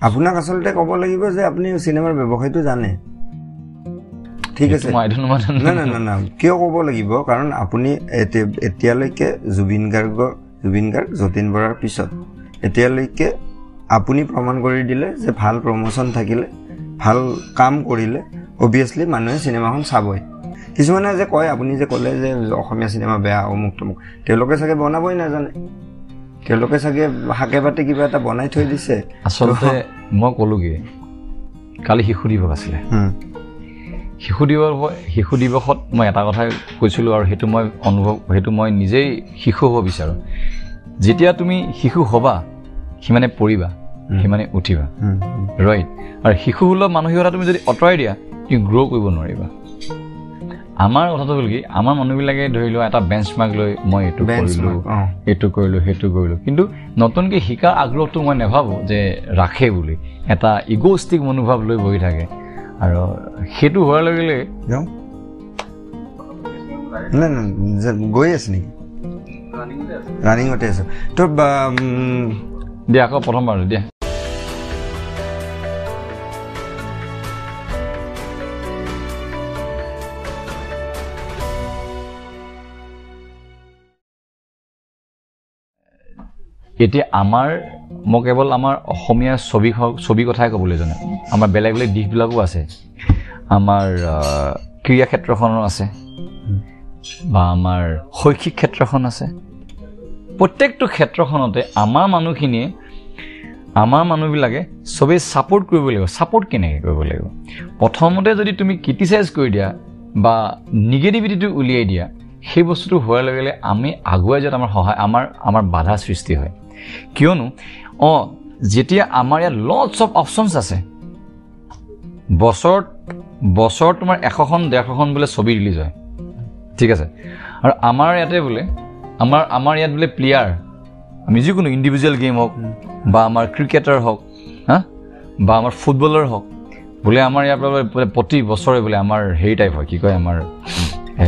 আপোনাক আচলতে ক'ব লাগিব যে আপুনি চিনেমাৰ ব্যৱসায়টো জানে। ঠিক আছে? কিয় ক'ব লাগিব? কাৰণ আপুনি এতি- এতিয়ালৈকে জুবিন গাৰ্গ জুবিন গাৰ্গ যতীন বৰাৰ পিছত এতিয়ালৈকে আপুনি প্ৰমাণ কৰি দিলে যে ভাল প্ৰমোশ্যন থাকিলে ভাল কাম কৰিলে অভিয়াছলি মানুহে চিনেমাখন চাবই। কিছুমানে যে কয় আপুনি যে ক'লে যে অসমীয়া চিনেমা বেয়া অমুক তমুক তেওঁলোকে চাগে বনাবই নাজানে। তেওঁলোকে চাগে শাকে পাতে কিবা এটা বনাই থৈ দিছে। আচলতে মই ক'লো কি কালি শিশু দিৱস আছিলে। শিশু দিৱস শিশু দিৱসত মই এটা কথা কৈছিলোঁ আৰু সেইটো মই অনুভৱ সেইটো মই নিজেই শিশু হ'ব বিচাৰোঁ। যেতিয়া তুমি শিশু হ'বা সিমানে পৰিবা সিমানে উঠিবা। ৰাইট আৰু শিশু সুলভ মানসিকতা তুমি যদি আঁতৰাই দিয়া তুমি গ্ৰ' কৰিব নোৱাৰিবা। আমাৰ কথাটো হ'ল কি আমাৰ মানুহবিলাকে ধৰি লোৱা এটা বেঞ্চ মাৰ্ক লৈ মই এইটো কৰিলোঁ। এইটো কৰিলোঁ সেইটো কৰিলোঁ। কিন্তু নতুনকৈ শিকাৰ আগ্ৰহটো মই নাভাবোঁ যে ৰাখে বুলি। এটা ইগ'ষ্টিক মনোভাৱ লৈ বহি থাকে। আৰু সেইটো হোৱাৰ লগে লগে গৈ আছে নেকি? ৰানিঙতে আছে। তো বা- উম, দিয়া আকৌ প্ৰথমবাৰ দিয়া। এতিয়া আমাৰ মই কেৱল আমাৰ অসমীয়া ছবি ছবি কথাই ক'বলৈ জানো। আমাৰ বেলেগ বেলেগ দিশবিলাকো আছে। আমাৰ ক্ৰীড়া ক্ষেত্ৰখনো আছে। বা আমাৰ শৈক্ষিক ক্ষেত্ৰখন আছে। প্ৰত্যেকটো ক্ষেত্ৰখনতে আমাৰ মানুহখিনিয়ে আমাৰ মানুহবিলাকে চবেই ছাপোৰ্ট কৰিব লাগিব। ছাপোৰ্ট কেনেকৈ কৰিব লাগিব? প্ৰথমতে যদি তুমি ক্ৰিটিচাইজ কৰি দিয়া বা নিগেটিভিটিটো উলিয়াই দিয়া সেই বস্তুটো হোৱাৰ লগে লগে আমি আগুৱাই যোৱাত আমাৰ সহায় আমাৰ আমাৰ বাধা সৃষ্টি হয়। কিয়নো অঁ যেতিয়া আমাৰ ইয়াত লটছ অফ অপশ্যনছ আছে বছৰত বছৰত তোমাৰ এশখন ডেৰশখন বোলে ছবি ৰিলিজ হয়। ঠিক আছে? আৰু আমাৰ ইয়াতে বোলে আমাৰ আমাৰ ইয়াত বোলে প্লেয়াৰ আমি যিকোনো ইণ্ডিভিজুৱেল গেম হওক বা আমাৰ ক্ৰিকেটাৰ হওক হা? বা আমাৰ ফুটবলাৰ হওক বোলে আমাৰ ইয়াৰ পৰা বোলে প্ৰতি বছৰে বোলে আমাৰ হেৰি টাইপ হয় কি কয় আমাৰ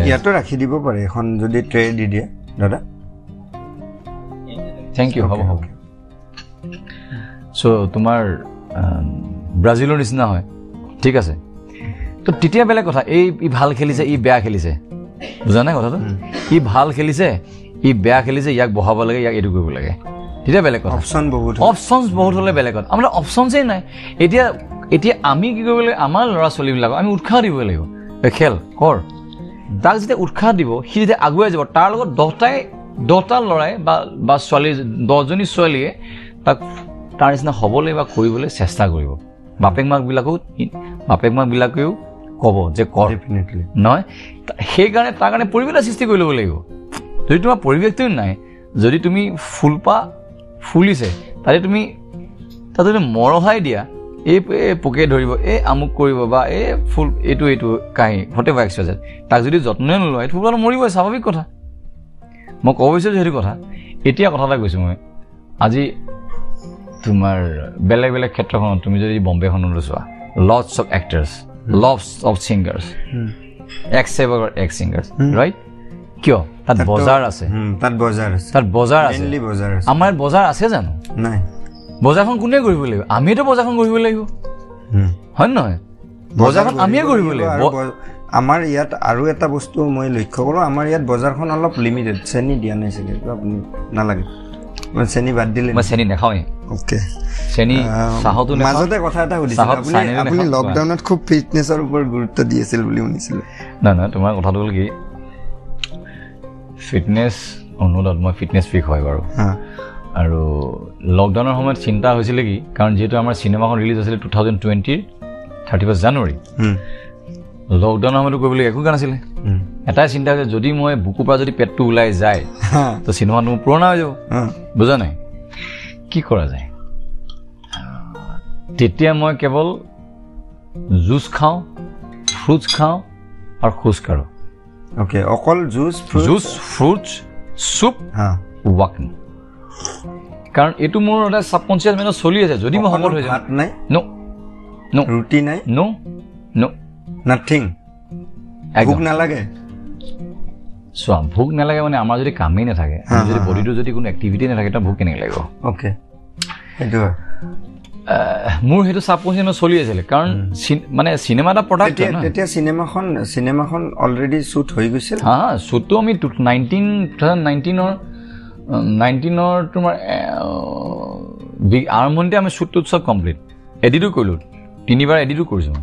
ইয়াতো ৰাখি দিব পাৰে এখন যদি ট্ৰে দি দিয়ে দাদা। থেংক ইউ হ'ব হ'ব। চ' তোমাৰ ব্ৰাজিলৰ নিচিনা হয়। ঠিক আছে। তো তেতিয়া বেলেগ কথা এই ই ভাল খেলিছে ই বেয়া খেলিছে। বুজা নাই কথাটো ই ভাল খেলিছে ই বেয়া খেলিছে ইয়াক বহাব লাগে ইয়াক এইটো কৰিব লাগে। তেতিয়া বেলেগ কথা। অপশ্যন বহুত অপশ্যনছ বহুত হ'লে বেলেগ কথা। আমাৰ অপশ্যনছেই নাই। এতিয়া এতিয়া আমি কি কৰিব লাগিব আমাৰ ল'ৰা ছোৱালীবিলাকক আমি উৎসাহ দিব লাগিব। খেল কৰ। তাক যেতিয়া উৎসাহ দিব সি যেতিয়া আগুৱাই যাব তাৰ লগত দহটাই দহটা ল'ৰাই বা বা ছোৱালী দহজনী ছোৱালীয়ে তাক তাৰ নিচিনা হ'বলৈ বা কৰিবলৈ চেষ্টা কৰিব। বাপেক মাকবিলাকেও বাপেক মাকবিলাকেও ক'ব যে কৰ। ডেফিনেটলি নহয় সেইকাৰণে তাৰ কাৰণে পৰিৱেশ এটা সৃষ্টি কৰি ল'ব লাগিব। যদি তোমাৰ পৰিৱেশটো নাই যদি তুমি ফুলপাহ ফুলিছে তাতে তুমি তাতে তুমি মৰহাই দিয়া এই এই পোকে ধৰিব এই আমুক কৰিব বা এই ফুল এইটো এইটো কাঁহী হতে বা এক্সাৰচাইজ তাক যদি যত্নই নলয় সেইটো ফুলপাহটো মৰিবই স্বাভাৱিক কথা। মই ক'ব বিচাৰিছোঁ সেইটো কথা। এতিয়া কথা এটা কৈছোঁ মই। আজি তোমাৰ বেলেগ বেলেগ ক্ষেত্ৰখনত তুমি যদি বম্বেখনলৈ চোৱা lots of actors lots of singers ex sever ex singers right কিয়? তাত বজাৰ আছে। তাত বজাৰ আছে। তাত বজাৰ আছে। আমাৰ বজাৰ আছে জানো? নাই। বজাৰখন কোনে কৰিব লাগিব? আমিয়েতো বজাৰখন কৰিব লাগিব। হয় নে নহয়? বজাৰখন আমিয়ে কৰিব লাগিব। আমাৰ ইয়াত আৰু এটা বস্তু মই লক্ষ্য কৰোঁ আমাৰ ইয়াত বজাৰখন অলপ লিমিটেড চেনি দিয়া নাই চাগে আপুনি নালাগে। মই চেনি বাদ দিলে মই চেনি নাখাওঁৱেই। অ'কে চেনি চাহতো নাখাওঁ। মাজতে কথা এটা সুধিছিল চাহত আপুনি আপুনি নাখাওঁ। লকডাউনত খুব ফিটনেছৰ ওপৰত গুৰুত্ব দি আছিল বুলি শুনিছিলোঁ। নাই নাই তোমাৰ কথাটো হ'ল কি ফিটনেছ অনুৰোধত মই ফিটনেছ ফিক হয় বাৰু। আৰু লকডাউনৰ সময়ত চিন্তা হৈছিলে কি কাৰণ যিহেতু আমাৰ চিনেমাখন ৰিলিজ আছিলে টু থাউজেণ্ড টুৱেণ্টিৰ থাৰ্টি ফাৰ্ষ্ট জানুৱাৰী লকডাউনৰ সময়তো কৰিবলৈ একো নাছিলে হুম। এটাই চিন্তা হৈছে যদি মই বুকুৰ পৰা যদি পেটটো ওলাই যায় তো চিনেমাটো মোৰ পুৰণা হৈ যাব। বুজা নাই? কি কৰা যায়? তেতিয়া মই কেৱল জুচ খাওঁ ফ্ৰুটছ খাওঁ আৰু খোজ কাঢ়োঁ। অ'কে অকল জুচ জুচ ফ্ৰুটছ চুপ ৱাকিং কাৰণ এইটো মোৰ এটা ছাবকনচিয়াছ মাইণ্ডত চলি আছে। যদি মই শকত হৈ যাওঁ। নাই? ন' ন' ৰুটি নাই? ন' ন' নাথিং ভোক নালাগে? চোৱা ভোক নালাগে মানে আমাৰ যদি কামেই নাথাকে যদি। বডিটো যদি কোনো এক্টিভিটি নাথাকে তাৰ ভোক কেনেকৈ লাগিব? অ'কে সেইটো মোৰ সেইটো ছাবকনচিয়াছত চলি আছিলে কাৰণ মানে চিনেমা এটা প্ৰডাক্ট তেতিয়া তেতিয়া চিনেমাখন চিনেমাখন অলৰেডি শ্বুট হৈ গৈছিল। হা শ্বুটটো আমি নাইনটিন টু থাউজেণ্ড নাইনটিনৰ নাইনটিনৰ তোমাৰ আৰম্ভণিতে আমি শ্বুটটো চব কমপ্লিট এডিটো কৰিলোঁ। তিনিবাৰ এডিটো কৰিছোঁ।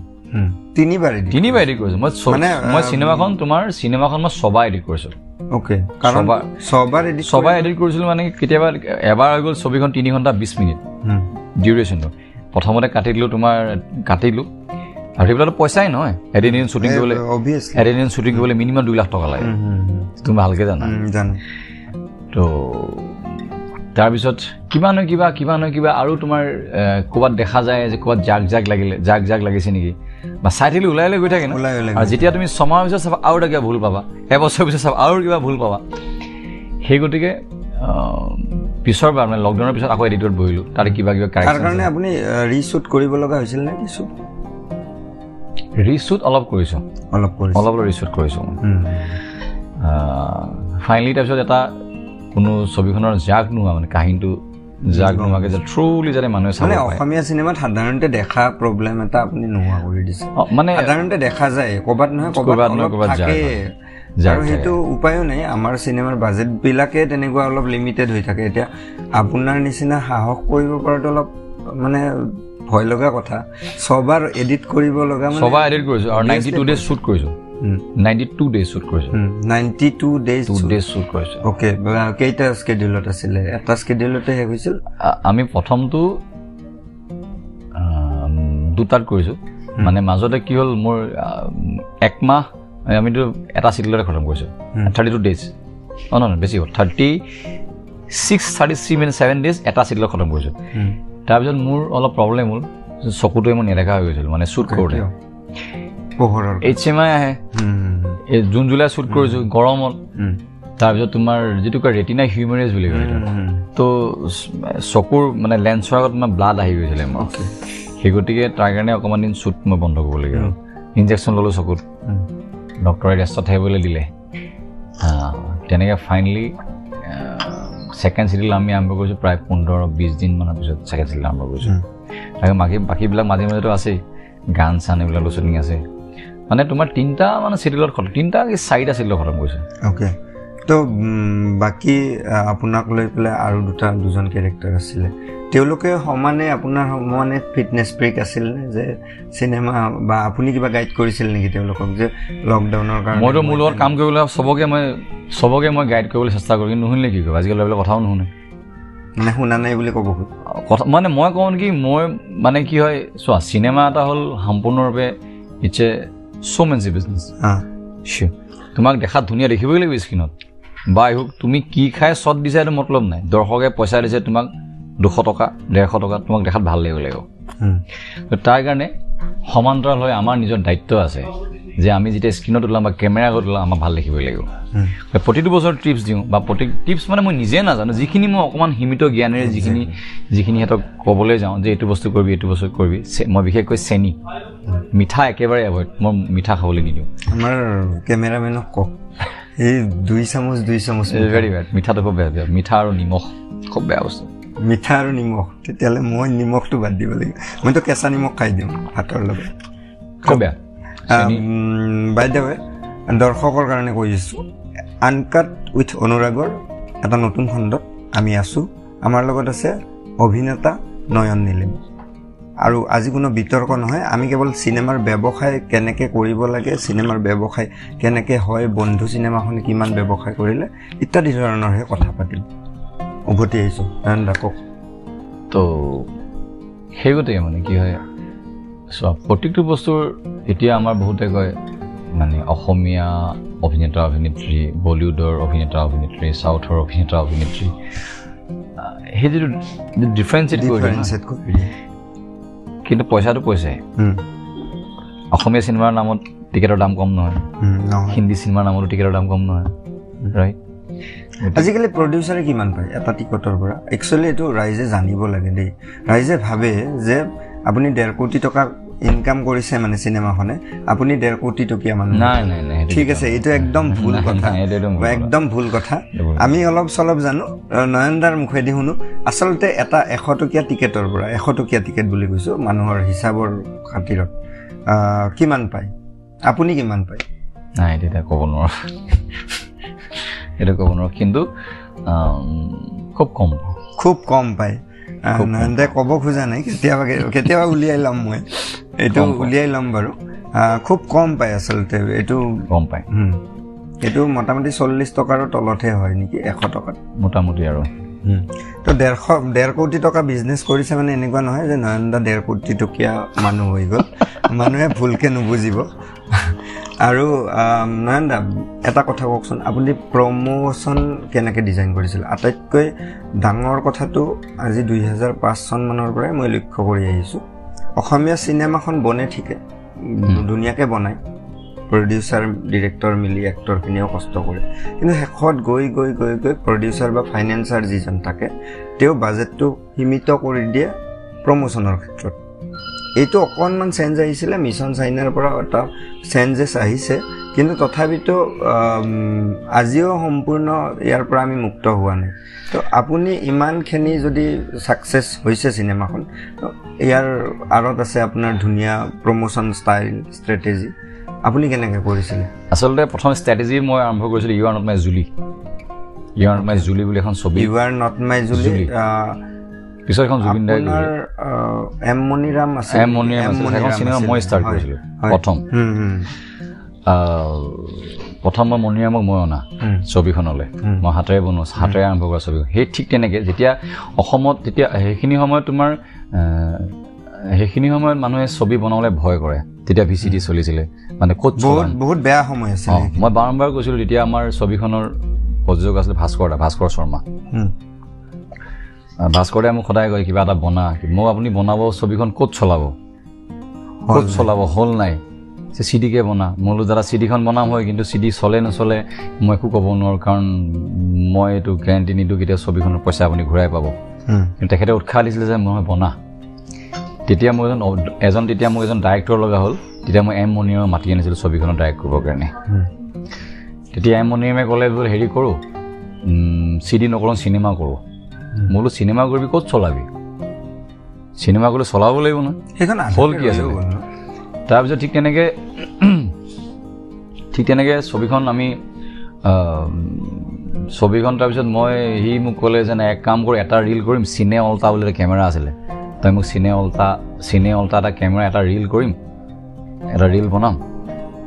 তিনিবাৰ এদিন তিনিবাৰ এডিট কৰিছোঁ মই চ- মানে, মই আহ, চিনেমাখন তোমাৰ চিনেমাখন মই ছবাৰ এডিট কৰিছোঁ। অ'কে কাৰণ ছবাৰ। ছবাৰ এডিট ছবাৰ এডিট কৰিছিলোঁ মানে কেতিয়াবা এবাৰ হৈ গ'ল ছবিখন তিনি ঘণ্টা বিছ মিনিট। ডিউৰেশ্যনটো প্ৰথমতে কাটি দিলোঁ তোমাৰ কাটিলোঁ। আৰু সেইবিলাকতো পইচাই নহয়। এদিন শ্বুটিং কৰিবলৈ এদিন শ্বুটিং কৰিবলৈ মিনিমাম দুই লাখ টকা লাগে। তুমি ভালকৈ জানা। তো তাৰপিছত কিবা নহয় কিবা কিবা নহয় কিবা আৰু তোমাৰ ক'ৰবাত দেখা যায় যে ক'ৰবাত জাক জাক লাগিলে জাক জাক লাগিছে নেকি? বা চাই থাকিলে ওলাই ওলাই গৈ থাকে ন? ওলাই ওলাই আৰু যেতিয়া তুমি ছমাহৰ পিছত চাবা আৰু এটা কিবা ভুল পাবা এবছৰৰ পিছত চাবা আৰু কিবা ভুল পাবা। সেই গতিকে পিছৰ বাৰ মানে লকডাউনৰ পিছত আকৌ এডিটত বহিলোঁ তাতে কিবা কিবা তাৰ কাৰণে আপুনি ৰিশ্বুট কৰিব লগা হৈছিল নে কিছু ৰিশ্বুট অলপ কৰিছোঁ। অলপ অলপ অলপ ৰিশ্বুট কৰিছোঁ। ফাইনেলি তাৰপিছত এটা কোনো ছবিখনৰ জাগ নোহোৱা মানে কাহিনীটো জাগ নোহোৱাকৈ যে থ্ৰুলি যাতে মানুহে চাব মানে পাৰে অসমীয়া চিনেমাত সাধাৰণতে দেখা প্ৰব্লেম এটা আপুনি নোহোৱা কৰি দিছে। মানে সাধাৰণতে দেখা যায় ক'ৰবাত নহয় ক'ৰবাত ক'ৰবাত নহয় ক'ৰবাত যায়। থাকে আৰু। সেইটো উপায়ো নাই আমাৰ চিনেমাৰ বাজেটবিলাকে তেনেকুৱা অলপ লিমিটেড হৈ থাকে। এতিয়া আপোনাৰ নিচিনা সাহস কৰিব পৰাটো অলপ মানে ভয় লগা কথা। ছবাৰ এডিট কৰিব লগা ছবাৰ এডিট কৰিছোঁ আৰু নাইণ্টি টু ডেজ শ্বুট কৰিছোঁ। নাইণ্টি টু ডেজ শ্বুট কৰিছোঁ ninety two days two days shoot কৰিছোঁ অ'কে কেইটা স্কেডিউলত আছিলে এটা স্কেডিউলতে শেষ হৈছিল আমি প্ৰথমটো দুটাত কৰিছোঁ। মানে মাজতে কি হ'ল মোৰ একমাহ আমিতো এটা চিডিউলতে খতম কৰিছোঁ। থাৰ্টি টু ডেজ অঁ নহয় বেছি হ'ল। Thirty six thirty three minute seven days এটা চিডিউলত খতম কৰিছোঁ। তাৰপিছত মোৰ অলপ প্ৰব্লেম হ'ল চকুটোৱে মই নেদেখা হৈ গৈছিলোঁ মানে শ্বুট কৰোঁতে? পোহৰৰ এইচ এম আই আহে। এই জুন জুলাই শ্বুট কৰিছোঁ গৰমত। তাৰপিছত তোমাৰ যিটো কয় ৰেটিনা হিউমেৰেজ বুলি কয় তো চকুৰ মানে লেন্সৰ আগত তোমাৰ ব্লাড আহি গৈছিলে মোৰ। অ'কে সেই গতিকে তাৰ কাৰণে অকণমান দিন শ্বুট মই বন্ধ কৰিবলগীয়া হ'ল। ইনজেকশ্যন ল'লোঁ চকুত। ডক্টৰে ৰেষ্টত থাকিবলৈ দিলে। তেনেকৈ ফাইনেলি ছেকেণ্ড চিডিউল আমি আৰম্ভ কৰিছোঁ প্ৰায় পোন্ধৰ বিছ দিনমানৰ পিছত ছেকেণ্ড চিডিউল আৰম্ভ কৰিছোঁ। তাকে বাকী বাকীবিলাক মাজে মাজেতো আছেই। গান চান এইবিলাক শ্বুটিং আছে। মানে তোমাৰ তিনিটা মানে চিডিউলত খতম তিনিটা কি চাৰিটা চিডিউলত খতম কৰিছোঁ অ'কে তো বাকী আপোনাক লৈ পেলাই আৰু দুটা দুজন কেৰেক্টাৰ আছিলে। তেওঁলোকে সমানে আপোনাৰ সমানে ফিটনেছ ব্ৰেক আছিল নে যে চিনেমা বা আপুনি কিবা গাইড কৰিছিল নেকি তেওঁলোকক যে লকডাউনৰ কাৰণে? মইতো মোৰ লগত কাম কৰিবলৈ চবকে মই চবকে মই গাইড কৰিবলৈ চেষ্টা কৰোঁ কিন্তু নুশুনিলে কি কৰিব আজিকালি এইবিলাক কথাও নুশুনে। মানে শুনা নাই বুলি ক'ব কথা মানে মই কওঁ নেকি মই মানে কি হয় চোৱা চিনেমা এটা হ'ল সম্পূৰ্ণৰূপে ইটছ এ শ্ব'মেনশ্বিপ বিজনেছ চিয়'ৰ তোমাক দেখাত ধুনীয়া দেখিবই লাগিব স্ক্ৰীণত বা হওক তুমি কি খাই শ্বট দিছা এইটো মতলব নাই। দৰ্শকে পইচা দিছে তোমাক দুশ টকা ডেৰশ টকা তোমাক দেখাত ভাল লাগিব লাগিব। তাৰ কাৰণে সমান্তৰাল হৈ আমাৰ নিজৰ দায়িত্ব আছে। যে আমি যেতিয়া স্ক্ৰীণত ওলাম বা কেমেৰা আগত ওলাম আমাক ভাল দেখিবই লাগিব। প্ৰতিটো বছৰ টিপছ দিওঁ বা প্ৰতি টিপছ মানে মই নিজে নাজানো। যিখিনি মই অকণমান সীমিত জ্ঞানেৰে যিখিনি যিখিনি সিহঁতক ক'বলৈ যাওঁ যে এইটো বস্তু কৰিবি এইটো বস্তু কৰিবি মই বিশেষকৈ চেনি। মিঠা একেবাৰে এভইড মই মিঠা খাবলৈ নিদিওঁ। আমাৰ কেমেৰামেনক কওক এই দুই চামুচ দুই চামুচ ভেৰি বেড মিঠাটো খুব বেয়া বেয়া। মিঠা আৰু নিমখ খুব বেয়া বস্তু। মিঠা আৰু নিমখ তেতিয়াহ'লে মই নিমখটো বাদ দিব লাগিব। মইতো কেঁচা নিমখ খাই দিওঁ ভাতৰ লগত। খুব বেয়া। চেনি বাইদেৱে দৰ্শকৰ কাৰণে কৈ দিছোঁ আনকাট উইথ অনুৰাগৰ এটা নতুন খণ্ডত আমি আছোঁ। আমাৰ লগত আছে অভিনেতা নয়ন নীলিম। আৰু আজি কোনো বিতৰ্ক নহয় আমি কেৱল চিনেমাৰ ব্যৱসায় কেনেকৈ কৰিব লাগে চিনেমাৰ ব্যৱসায় কেনেকৈ হয় বন্ধু চিনেমাখনে কিমান ব্যৱসায় কৰিলে ইত্যাদি ধৰণৰহে কথা পাতিম। উভতি আহিছোঁ। নয়ন দা কওক। তো সেই গতিকে মানে কি হয় চোৱা প্ৰত্যেকটো বস্তুৰ এতিয়া আমাৰ বহুতে কয় মানে অসমীয়া অভিনেতা অভিনেত্ৰী বলিউডৰ অভিনেতা অভিনেত্ৰী চাউথৰ অভিনেতা অভিনেত্ৰী সেই যিটো ডিফাৰেঞ্চিয়েট কিন্তু পইচাটো পইচাই অসমীয়া চিনেমাৰ নামত টিকেটৰ দাম কম নহয়। হিন্দী চিনেমাৰ নামতো টিকেটৰ দাম কম নহয় ৰাইট আজিকালি প্ৰডিউচাৰে কিমান পায়? এটা টিকটৰ পৰা। একচুৱেলি এইটো ৰাইজে জানিব লাগে দেই। ৰাইজে ভাবে যে আপুনি ডেৰ কোটি টকা ইনকাম কৰিছে মানে চিনেমাখনে আপুনি ডেৰ কোটি টকীয়া মানুহ। নাই নাই নাই সেইটো ঠিক আছে এইটো একদম ভুল কথা। একদম ভুল কথা। আমি অলপ চলপ জানো নয়নদাৰ মুখেদি শুনো। আচলতে এটা এশ টকীয়া টিকেটৰ পৰা এশ টকীয়া টিকেট বুলি কৈছোঁ মানুহৰ হিচাপৰ খাতিৰত। কিমান পায়? আপুনি কিমান পায়? নাই এতিয়া ক'ব নোৱাৰোঁ। এইটো ক'ব নোৱাৰোঁ কিন্তু খুব কম খুব কম পায়। নয়নদাই ক'ব খোজা নাই কেতিয়াবা কেতিয়াবা উলিয়াই ল'ম মই। এইটো কম। উলিয়াই ল'ম বাৰু। খুব কম পায় আচলতে এইটো গম পায়। এইটো মোটামুটি চল্লিছ টকাৰ তলতহে হয় নেকি এশ টকাত? মোটামুটি আৰু। তো ডেৰশ ডেৰ কোটি টকা বিজনেছ কৰিছে মানে এনেকুৱা নহয় যে নয়নদা ডেৰ কোটি টকীয়া মানুহ হৈ গ'ল। মানুহে ভুলকৈ নুবুজিব। আৰু নয়নদা এটা কথা কওকচোন আপুনি প্ৰমোশ্যন কেনেকৈ ডিজাইন কৰিছিল? আটাইতকৈ ডাঙৰ কথাটো আজি দুই হাজাৰ পাঁচ চনমানৰ পৰাই মই লক্ষ্য কৰি আহিছোঁ। অসমীয়া চিনেমাখন বনে ঠিকে ধুনীয়াকৈ বনায়। প্ৰডিউচাৰ ডিৰেক্টৰ মিলি এক্টৰখিনিও কষ্ট কৰে। কিন্তু শেষত গৈ গৈ গৈ গৈ প্ৰডিউচাৰ বা ফাইনেন্সাৰ যিজন থাকে তেওঁ বাজেটটো সীমিত কৰি দিয়ে প্ৰমোশ্যনৰ ক্ষেত্ৰত। এইটো অকণমান চেঞ্জ আহিছিলে মিছন চাইনাৰ পৰা এটা চেঞ্জেছ আহিছে। কিন্তু তথাপিতো আজিও সম্পূৰ্ণ ইয়াৰ পৰা আমি মুক্ত হোৱা নাই। তো আপুনি ইমানখিনি যদি ছাকচেছ হৈছে চিনেমাখন ইয়াৰ আঁৰত আছে আপোনাৰ ধুনীয়া প্ৰমোশ্যন ষ্টাইল ষ্ট্ৰেটেজি আপুনি কেনেকৈ কৰিছিলে? আচলতে প্ৰথম ষ্ট্ৰেটেজি মই আৰম্ভ কৰিছিলোঁ you are not my Julie you are not my Julie বুলি এখন ছবি। You are not my Julie Zubeen দাই আহ, এম মণিৰাম আছে এম মণিৰাম আছিল সেইখন চিনেমা মই ষ্টাৰ্ট কৰিছিলোঁ প্ৰথম। প্ৰথম মই মণিৰামক মই অনা ছবিখনলৈ। মই হাতেৰে বনোৱা হাতেৰে আৰম্ভ কৰা ছবিখন সেই ঠিক তেনেকৈ যেতিয়া অসমত তেতিয়া সেইখিনি সময়ত তোমাৰ সেইখিনি সময়ত মানুহে ছবি বনাবলৈ ভয় কৰে। তেতিয়া ভি চি ডি চলিছিলে। মানে ক'ত বহুত বেয়া সময় আছিল অঁ মই বাৰম্বাৰ কৈছিলোঁ তেতিয়া আমাৰ ছবিখনৰ প্ৰযোজক আছিলে ভাস্কৰ দা ভাস্কৰ শৰ্মা। ভাস্কৰ মোক সদায় কয় কিবা এটা বনা মোক আপুনি বনাব ছবিখন ক'ত চলাব? ক'ত চলাব? হ'ল নাই? চি ডিকে বনা। মই বোলো দাদা চি ডিখন বনাম হয় কিন্তু চি ডি চলে নচলে মই একো ক'ব নোৱাৰোঁ কাৰণ মই এইটো গেৰেণ্টি নিদিওঁ কেতিয়া ছবিখনৰ পইচা আপুনি ঘূৰাই পাব। কিন্তু তেখেতে উৎসাহ দিছিলে যে মই বনা। তেতিয়া মই এজন এজন তেতিয়া মোক এজন ডাইৰেক্টৰ লগা হ'ল। তেতিয়া মই এম মণিৰামক মাতি আনিছিলোঁ ছবিখনত ডাইৰেক্ট কৰিবৰ কাৰণে। তেতিয়া এম মণিৰামে ক'লে বোলে হেৰি কৰোঁ চি ডি নকৰোঁ চিনেমা কৰোঁ। বোলো চিনেমা কৰিবি ক'ত চলাবি? চিনেমা কৰিলে চলাব লাগিব নহয় সেইখন হ'ল কি ন? তাৰপিছত ঠিক তেনেকৈ ঠিক তেনেকৈ ছবিখন আমি ছবিখন তাৰপিছত মই সি মোক ক'লে যে নাই, এক কাম কৰোঁ এটা ৰিল কৰিম চিনে অল্টা বুলি এটা কেমেৰা আছিলে। তই মোক চিনে অল্টা চিনে অল্টা এটা কেমেৰা এটা ৰিল কৰিম এটা ৰিল বনাম।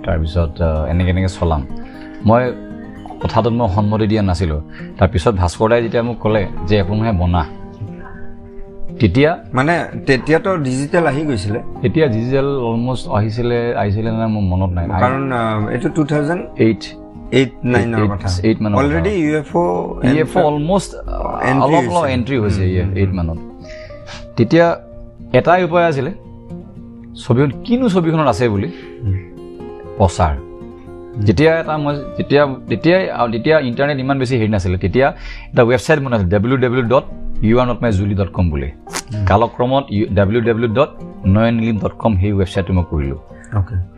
তাৰপিছত এনেকৈ এনেকৈ চলাম। মই কথাটোত মই সন্মতি দিয়া নাছিলোঁ। তাৰপিছত ভাস্কৰ দাই যেতিয়া মোক ক'লে যে একোনোহে বনা। তেতিয়া মানে তেতিয়াতো ডিজিটেল আহি গৈছিলে। এতিয়া ডিজিটেল অলমষ্ট আহিছিলে আহিছিলে নে মোৰ মনত নাই। কাৰণ এইটো টু থাউজেণ্ড এইট। এণ্ট্ৰি হৈছে। মানত। তেতিয়া এটাই উপায় আছিলে ছবিখন কিনো ছবিখনত আছে বুলি? প্ৰচাৰ। যেতিয়া এটা মই যেতিয়া তেতিয়াই তেতিয়া ইণ্টাৰনেট ইমান বেছি হেৰি নাছিলে। তেতিয়া এটা ৱেবছাইট বনাইছিল W W dot you are not my Julie dot com বুলি কালক্ৰমত W W dot Nayan Nilim dot com সেই ৱেবছাইটটো মই কৰিলোঁ।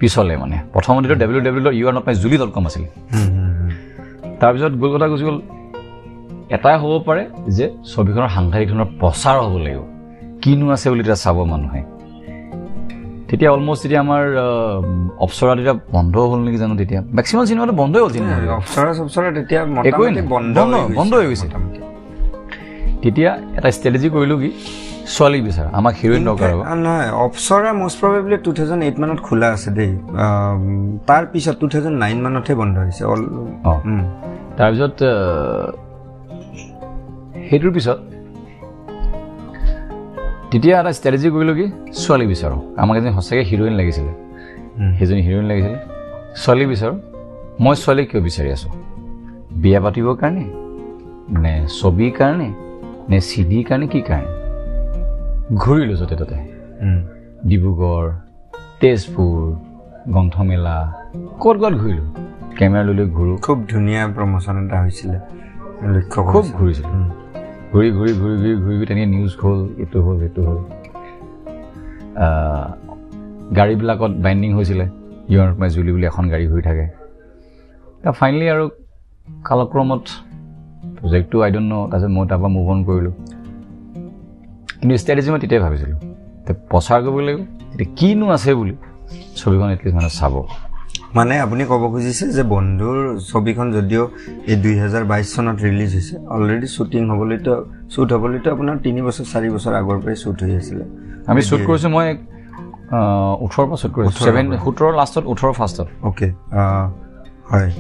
পিছলৈ মানে। প্ৰথমতেতো W W dot you are not my Julie dot com আছিল তাৰপিছত গ'ল কথা গুচি গ'ল এটাই হ'ব পাৰে যে ছবিখনৰ সাংঘাতিক ধৰণৰ প্ৰচাৰ হ'ব লাগিব। কিনো আছে বুলি তেতিয়া চাব মানুহে। তেতিয়া অলমষ্ট তেতিয়া আমাৰ আহ, অপ্সৰা তেতিয়া বন্ধ হ'ল নেকি জানো তেতিয়া? মেক্সিমাম চিনেমাটো বন্ধই হ'ল চিনেমা অপ্সৰা চপ্সৰা তেতিয়া একোৱেই নাই। বন্ধ বন্ধ, হৈ গৈছে। তেতিয়া এটা ষ্ট্ৰেটেজি কৰিলোঁ কি ছোৱালী বিচাৰ আমাক হিৰইন দৰকাৰ নহয় Apsara most probably two thousand eight মানত খোলা আছে দেই। আম, তাৰ পিছত টু থাউজেণ্ড নাইন মানতহে বন্ধ হৈছে। অল তাৰপিছত সেইটোৰ পিছত তেতিয়া এটা ষ্ট্ৰেটেজি কৰিলোঁ কি ছোৱালী বিচাৰোঁ। আমাক এজনী সঁচাকৈ হিৰইন লাগিছিলে। সেইজনী হিৰইন লাগিছিলে। ছোৱালী বিচাৰোঁ। মই ছোৱালী কিয় বিচাৰি আছোঁ? বিয়া পাতিবৰ কাৰণে? নে ছবিৰ কাৰণে? নে চি ডিৰ কাৰণে? কি কাৰণে? ঘূৰিলোঁ য'তে ত'তে। ডিব্ৰুগড় তেজপুৰ গ্ৰন্থমেলা ক'ত ক'ত ঘূৰিলোঁ। কেমেৰা লৈ লৈ ঘূৰোঁ। খুব ধুনীয়া প্ৰমোচন এটা হৈছিলে। লক্ষ্য খুব। ঘূৰিছিলোঁ। ঘূৰি ঘূৰি ঘূৰি ঘূৰি ঘূৰি ঘূৰি তেনেকৈ নিউজ হ'ল এইটো হ'ল এইটো হ'ল। গাড়ীবিলাকত বাইণ্ডিং হৈছিলে ইয়ৰ মাই জুলি বুলি এখন গাড়ী হৈ থাকে। ফাইনেলি আৰু কালক্ৰমত প্ৰজেক্টটো আই ডণ্ট ন' তাৰপিছত মই তাৰপৰা মুভ অন কৰিলোঁ। কিন্তু ষ্ট্ৰেটেজি মই তেতিয়াই ভাবিছিলোঁ প্ৰচাৰ কৰিব লাগিব এতিয়া কিনো আছে বুলি ছবিখন এটলিষ্ট মানে চাব। মানে আপুনি ক'ব খুজিছে যে বন্ধুৰ ছবিখন যদিও এই দুই হাজাৰ বাইছ চনত ৰিলিজ হৈছে অলৰেডি শ্বুটিং হ'বলৈতো শ্বুট হ'বলৈতো আপোনাৰ তিনি বছৰ চাৰি বছৰ আগৰ পৰাই শ্বুট হৈ আছিলে। আমি শ্বুট কৰিছোঁ মই ওঠৰৰ পৰা শ্বুট কৰিছোঁ। ছেভেন সোতৰ লাষ্টত ওঠৰ ফাৰ্ষ্টত অ'কে হয়।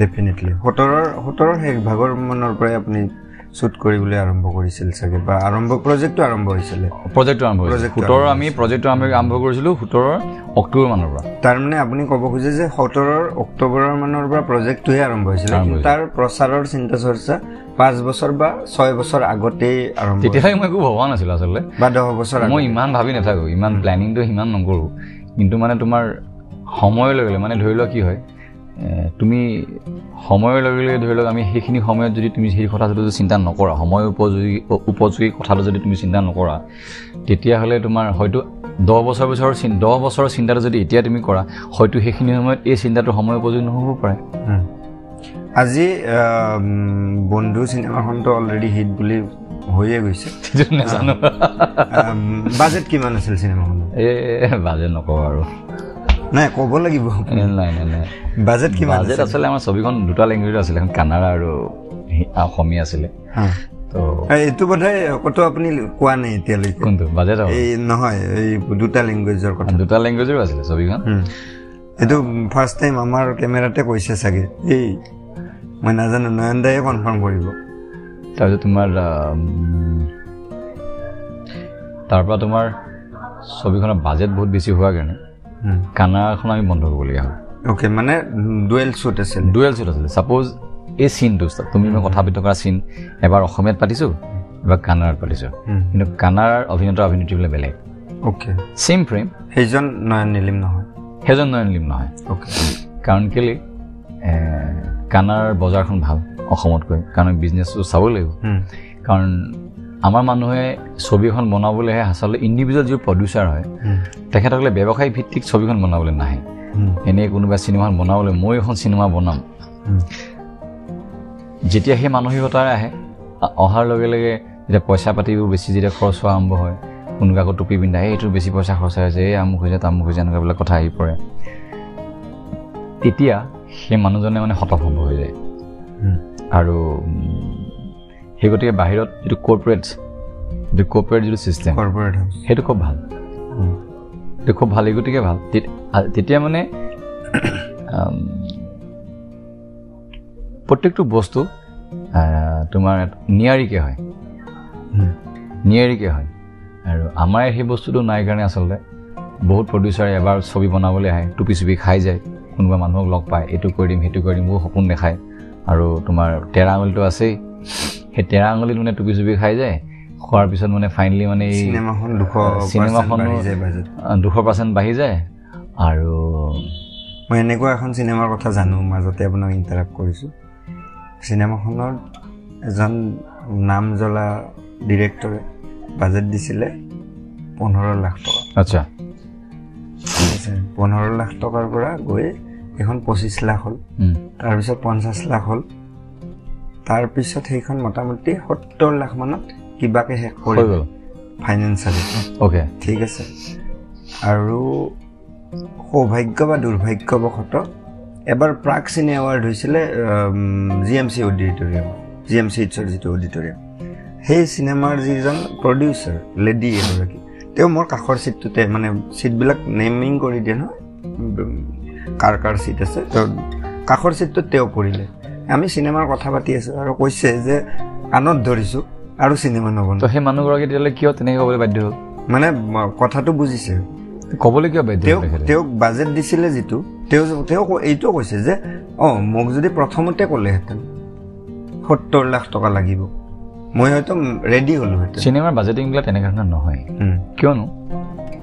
ডেফিনেটলি সোতৰৰ সোতৰৰ শেষ ভাগৰ মানৰ পৰাই আপুনি শ্বুট কৰিবলৈ আৰম্ভ কৰিছিল চাগে বা আৰম্ভ প্ৰজেক্টটো আৰম্ভ হৈছিলে। প্ৰজেক্টটো আৰম্ভ কৰিছিলোঁ সোতৰ আমি প্ৰজেক্টটো আমি আৰম্ভ কৰিছিলোঁ সোতৰৰ অক্টোবৰ মানৰ পৰা। তাৰমানে আপুনি ক'ব খোজে যে সোতৰৰ অক্টোবৰৰ মানৰ পৰা প্ৰজেক্টটোহে আৰম্ভ হৈছিলে। তাৰ প্ৰচাৰৰ চিন্তা চৰ্চা পাঁচ বছৰ বা ছয় বছৰ আগতেই আৰম্ভ তেতিয়ালৈকে মই একো ভবা নাছিলোঁ আচলতে। বা দহ বছৰ মই ইমান ভাবি নাথাকোঁ ইমান প্লেনিংটো সিমান নকৰোঁ। কিন্তু মানে তোমাৰ সময়ৰ লগে লগে মানে ধৰি লোৱা কি হয় তুমি সময়ৰ লগে লগে ধৰি লওক আমি সেইখিনি সময়ত যদি তুমি সেই কথাটো যদি চিন্তা নকৰা সময় উপযোগী উপযোগী কথাটো যদি তুমি চিন্তা নকৰা তেতিয়াহ'লে তোমাৰ হয়তো দহ বছৰ বছৰৰ দহ বছৰৰ চিন্তাটো যদি এতিয়া তুমি কৰা হয়তো সেইখিনি সময়ত এই চিন্তাটো সময় উপযোগী নহ'ব পাৰে। আজি বন্ধু চিনেমাখনটো অলৰেডি হিট বুলি হৈয়ে গৈছে। নাজানো। বাজেট কিমান আছিল চিনেমাখন এই বাজেট নকওঁ আৰু। নাই ক'ব লাগিব। নাই নাই নাই। বাজেট কিমান বাজেট আচলতে আমাৰ ছবিখন দুটা লেংগুৱেজত আছিলে এখন কানাড়া আৰু অসমীয়া আছিলে। তো এইটো বোধহয় ক'তো আপুনি কোৱা নাই এতিয়ালৈকে। কোনটো? বাজেট এই নহয় এই দুটা লেংগুৱেজৰ কথা। দুটা লেংগুৱেজৰো আছিলে ছবিখন। এইটো ফাৰ্ষ্ট টাইম আমাৰ কেমেৰাতে কৈছে চাগে। এই মই নাজানো নয়ন দায়ে কনফাৰ্ম কৰিব। তাৰপিছত তোমাৰ তাৰপৰা তোমাৰ ছবিখনৰ বাজেট বহুত বেছি হোৱাৰ কাৰণে। কানাড়াখন আমি বন্ধ কৰিবলগীয়া হ'ল অ'কে মানে ডুৱেল শ্বুট আছিল। ডুৱেল শ্বুট আছিলে। ছাপ'জ এই চিনটো তুমি মই কথা পাতি থকা চিন এবাৰ অসমীয়াত পাতিছোঁ এবাৰ কানাড়াত পাতিছোঁ। কিন্তু কানাড়াৰ অভিনেতা অভিনেত্ৰীবিলাক বেলেগ। অ'কে ছেইম ফ্ৰেম সেইজন নয়ন নীলিম নহয়। সেইজন নয়ন নীলিম নহয়। অ'কে কাৰণ কেলৈ কানাড়াৰ বজাৰখন ভাল অসমতকৈ। কাৰণ বিজনেছটো চাব লাগিব। কাৰণ আমাৰ মানুহে ছবি এখন বনাবলৈহে আচলতে ইণ্ডিভিজুৱেল যিটো প্ৰডিউচাৰ হয় তেখেতসকলে ব্যৱসায়িক ভিত্তিক ছবিখন বনাবলৈ নাহে। এনেই কোনোবা চিনেমাখন বনাবলৈ মই এখন চিনেমা বনাম। যেতিয়া সেই মানসিকতাৰে আহে অহাৰ লগে লগে যেতিয়া পইচা পাতিবোৰ বেছি যেতিয়া খৰচ হোৱা আৰম্ভ হয় কোনোবা আকৌ টুপি পিন্ধা এইটো বেছি পইচা খৰচ হৈছে এই আমুক হৈছে তামুক হৈছে এনেকুৱাবিলাক কথা আহি পৰে। তেতিয়া সেই মানুহজনে মানে হতভম্ব হৈ যায়। আৰু সেই গতিকে বাহিৰত যিটো কৰ্পৰেট যিটো কৰ্পৰেট যিটো ছিষ্টেম সেইটো খুব ভাল। সেইটো খুব ভাল এই গতিকে ভাল। তেতিয়া মানে প্ৰত্যেকটো বস্তু তোমাৰ নিয়াৰিকৈ হয়। নিয়াৰিকৈ হয়। আৰু আমাৰ সেই বস্তুটো নাই কাৰণে আচলতে বহুত প্ৰডিউচাৰে এবাৰ ছবি বনাবলৈ আহে টুপি চুপি খাই যায় কোনোবা মানুহক লগ পায় এইটো কৰি দিম সেইটো কৰি দিম বহুত সপোন দেখায়। আৰু তোমাৰ তেৰা আঙুলিটো আছেই। সেই তেৰা আঙুলিত মানে টুপি চুপি খাই যায় খোৱাৰ পিছত মানে ফাইনেলি মানে এই চিনেমাখন দুশ পাৰ্চেণ্ট বাঢ়ি যায় আৰু মই এনেকুৱা এখন চিনেমাৰ কথা জানো মাজতে আপোনাক ইণ্টাৰাক্ট কৰিছোঁ। চিনেমাখনত এজন নাম জ্বলা ডিৰেক্টৰে বাজেট দিছিলে পোন্ধৰ লাখ টকা। আচ্ছা। পোন্ধৰ লাখ টকাৰ পৰা গৈ এইখন পঁচিছ লাখ হ'ল। তাৰপিছত পঞ্চাছ লাখ হ'ল। তাৰপিছত সেইখন মোটামুটি সত্তৰ লাখ মানত কিবাকে শেষ কৰি গ'ল। ফাইনেন্সিয়েলি অ'কে ঠিক আছে। আৰু সৌভাগ্য বা দুৰ্ভাগ্যবশতঃ এবাৰ প্ৰাক চিনে এৱাৰ্ড হৈছিলে G M C auditorium G M C এইচৰ যিটো অডিটৰিয়াম সেই চিনেমাৰ যিজন প্ৰডিউচাৰ লেডি এগৰাকী তেওঁ মোৰ কাষৰ ছিটটোতে মানে ছিটবিলাক নেমিং কৰি দিয়ে নহয় কাৰ কাৰ ছিট আছে তো কাষৰ ছিটটোত তেওঁ পৰিলে। আমি চিনেমাৰ কথা পাতি আছোঁ আৰু কৈছে যে কাণত ধৰিছোঁ আৰু চিনেমা নবনাওঁ সেই মানুহগৰাকী তেতিয়াহ'লে কিয় তেনেকৈ ক'বলৈ বাধ্য হ'ল? মানে কথাটো বুজিছে। ক'বলৈ কিয় বাধ্য তেওঁক তেওঁক বাজেট দিছিলে যিটো তেওঁ তেওঁ এইটোও কৈছে যে অঁ মোক যদি প্ৰথমতে ক'লেহেঁতেন সত্তৰ লাখ টকা লাগিব। মই হয়তো ৰেডি হ'লোহেঁতেন। চিনেমাৰ বাজেটিংবিলাক তেনেকুৱা ধৰণৰ নহয়। কিয়নো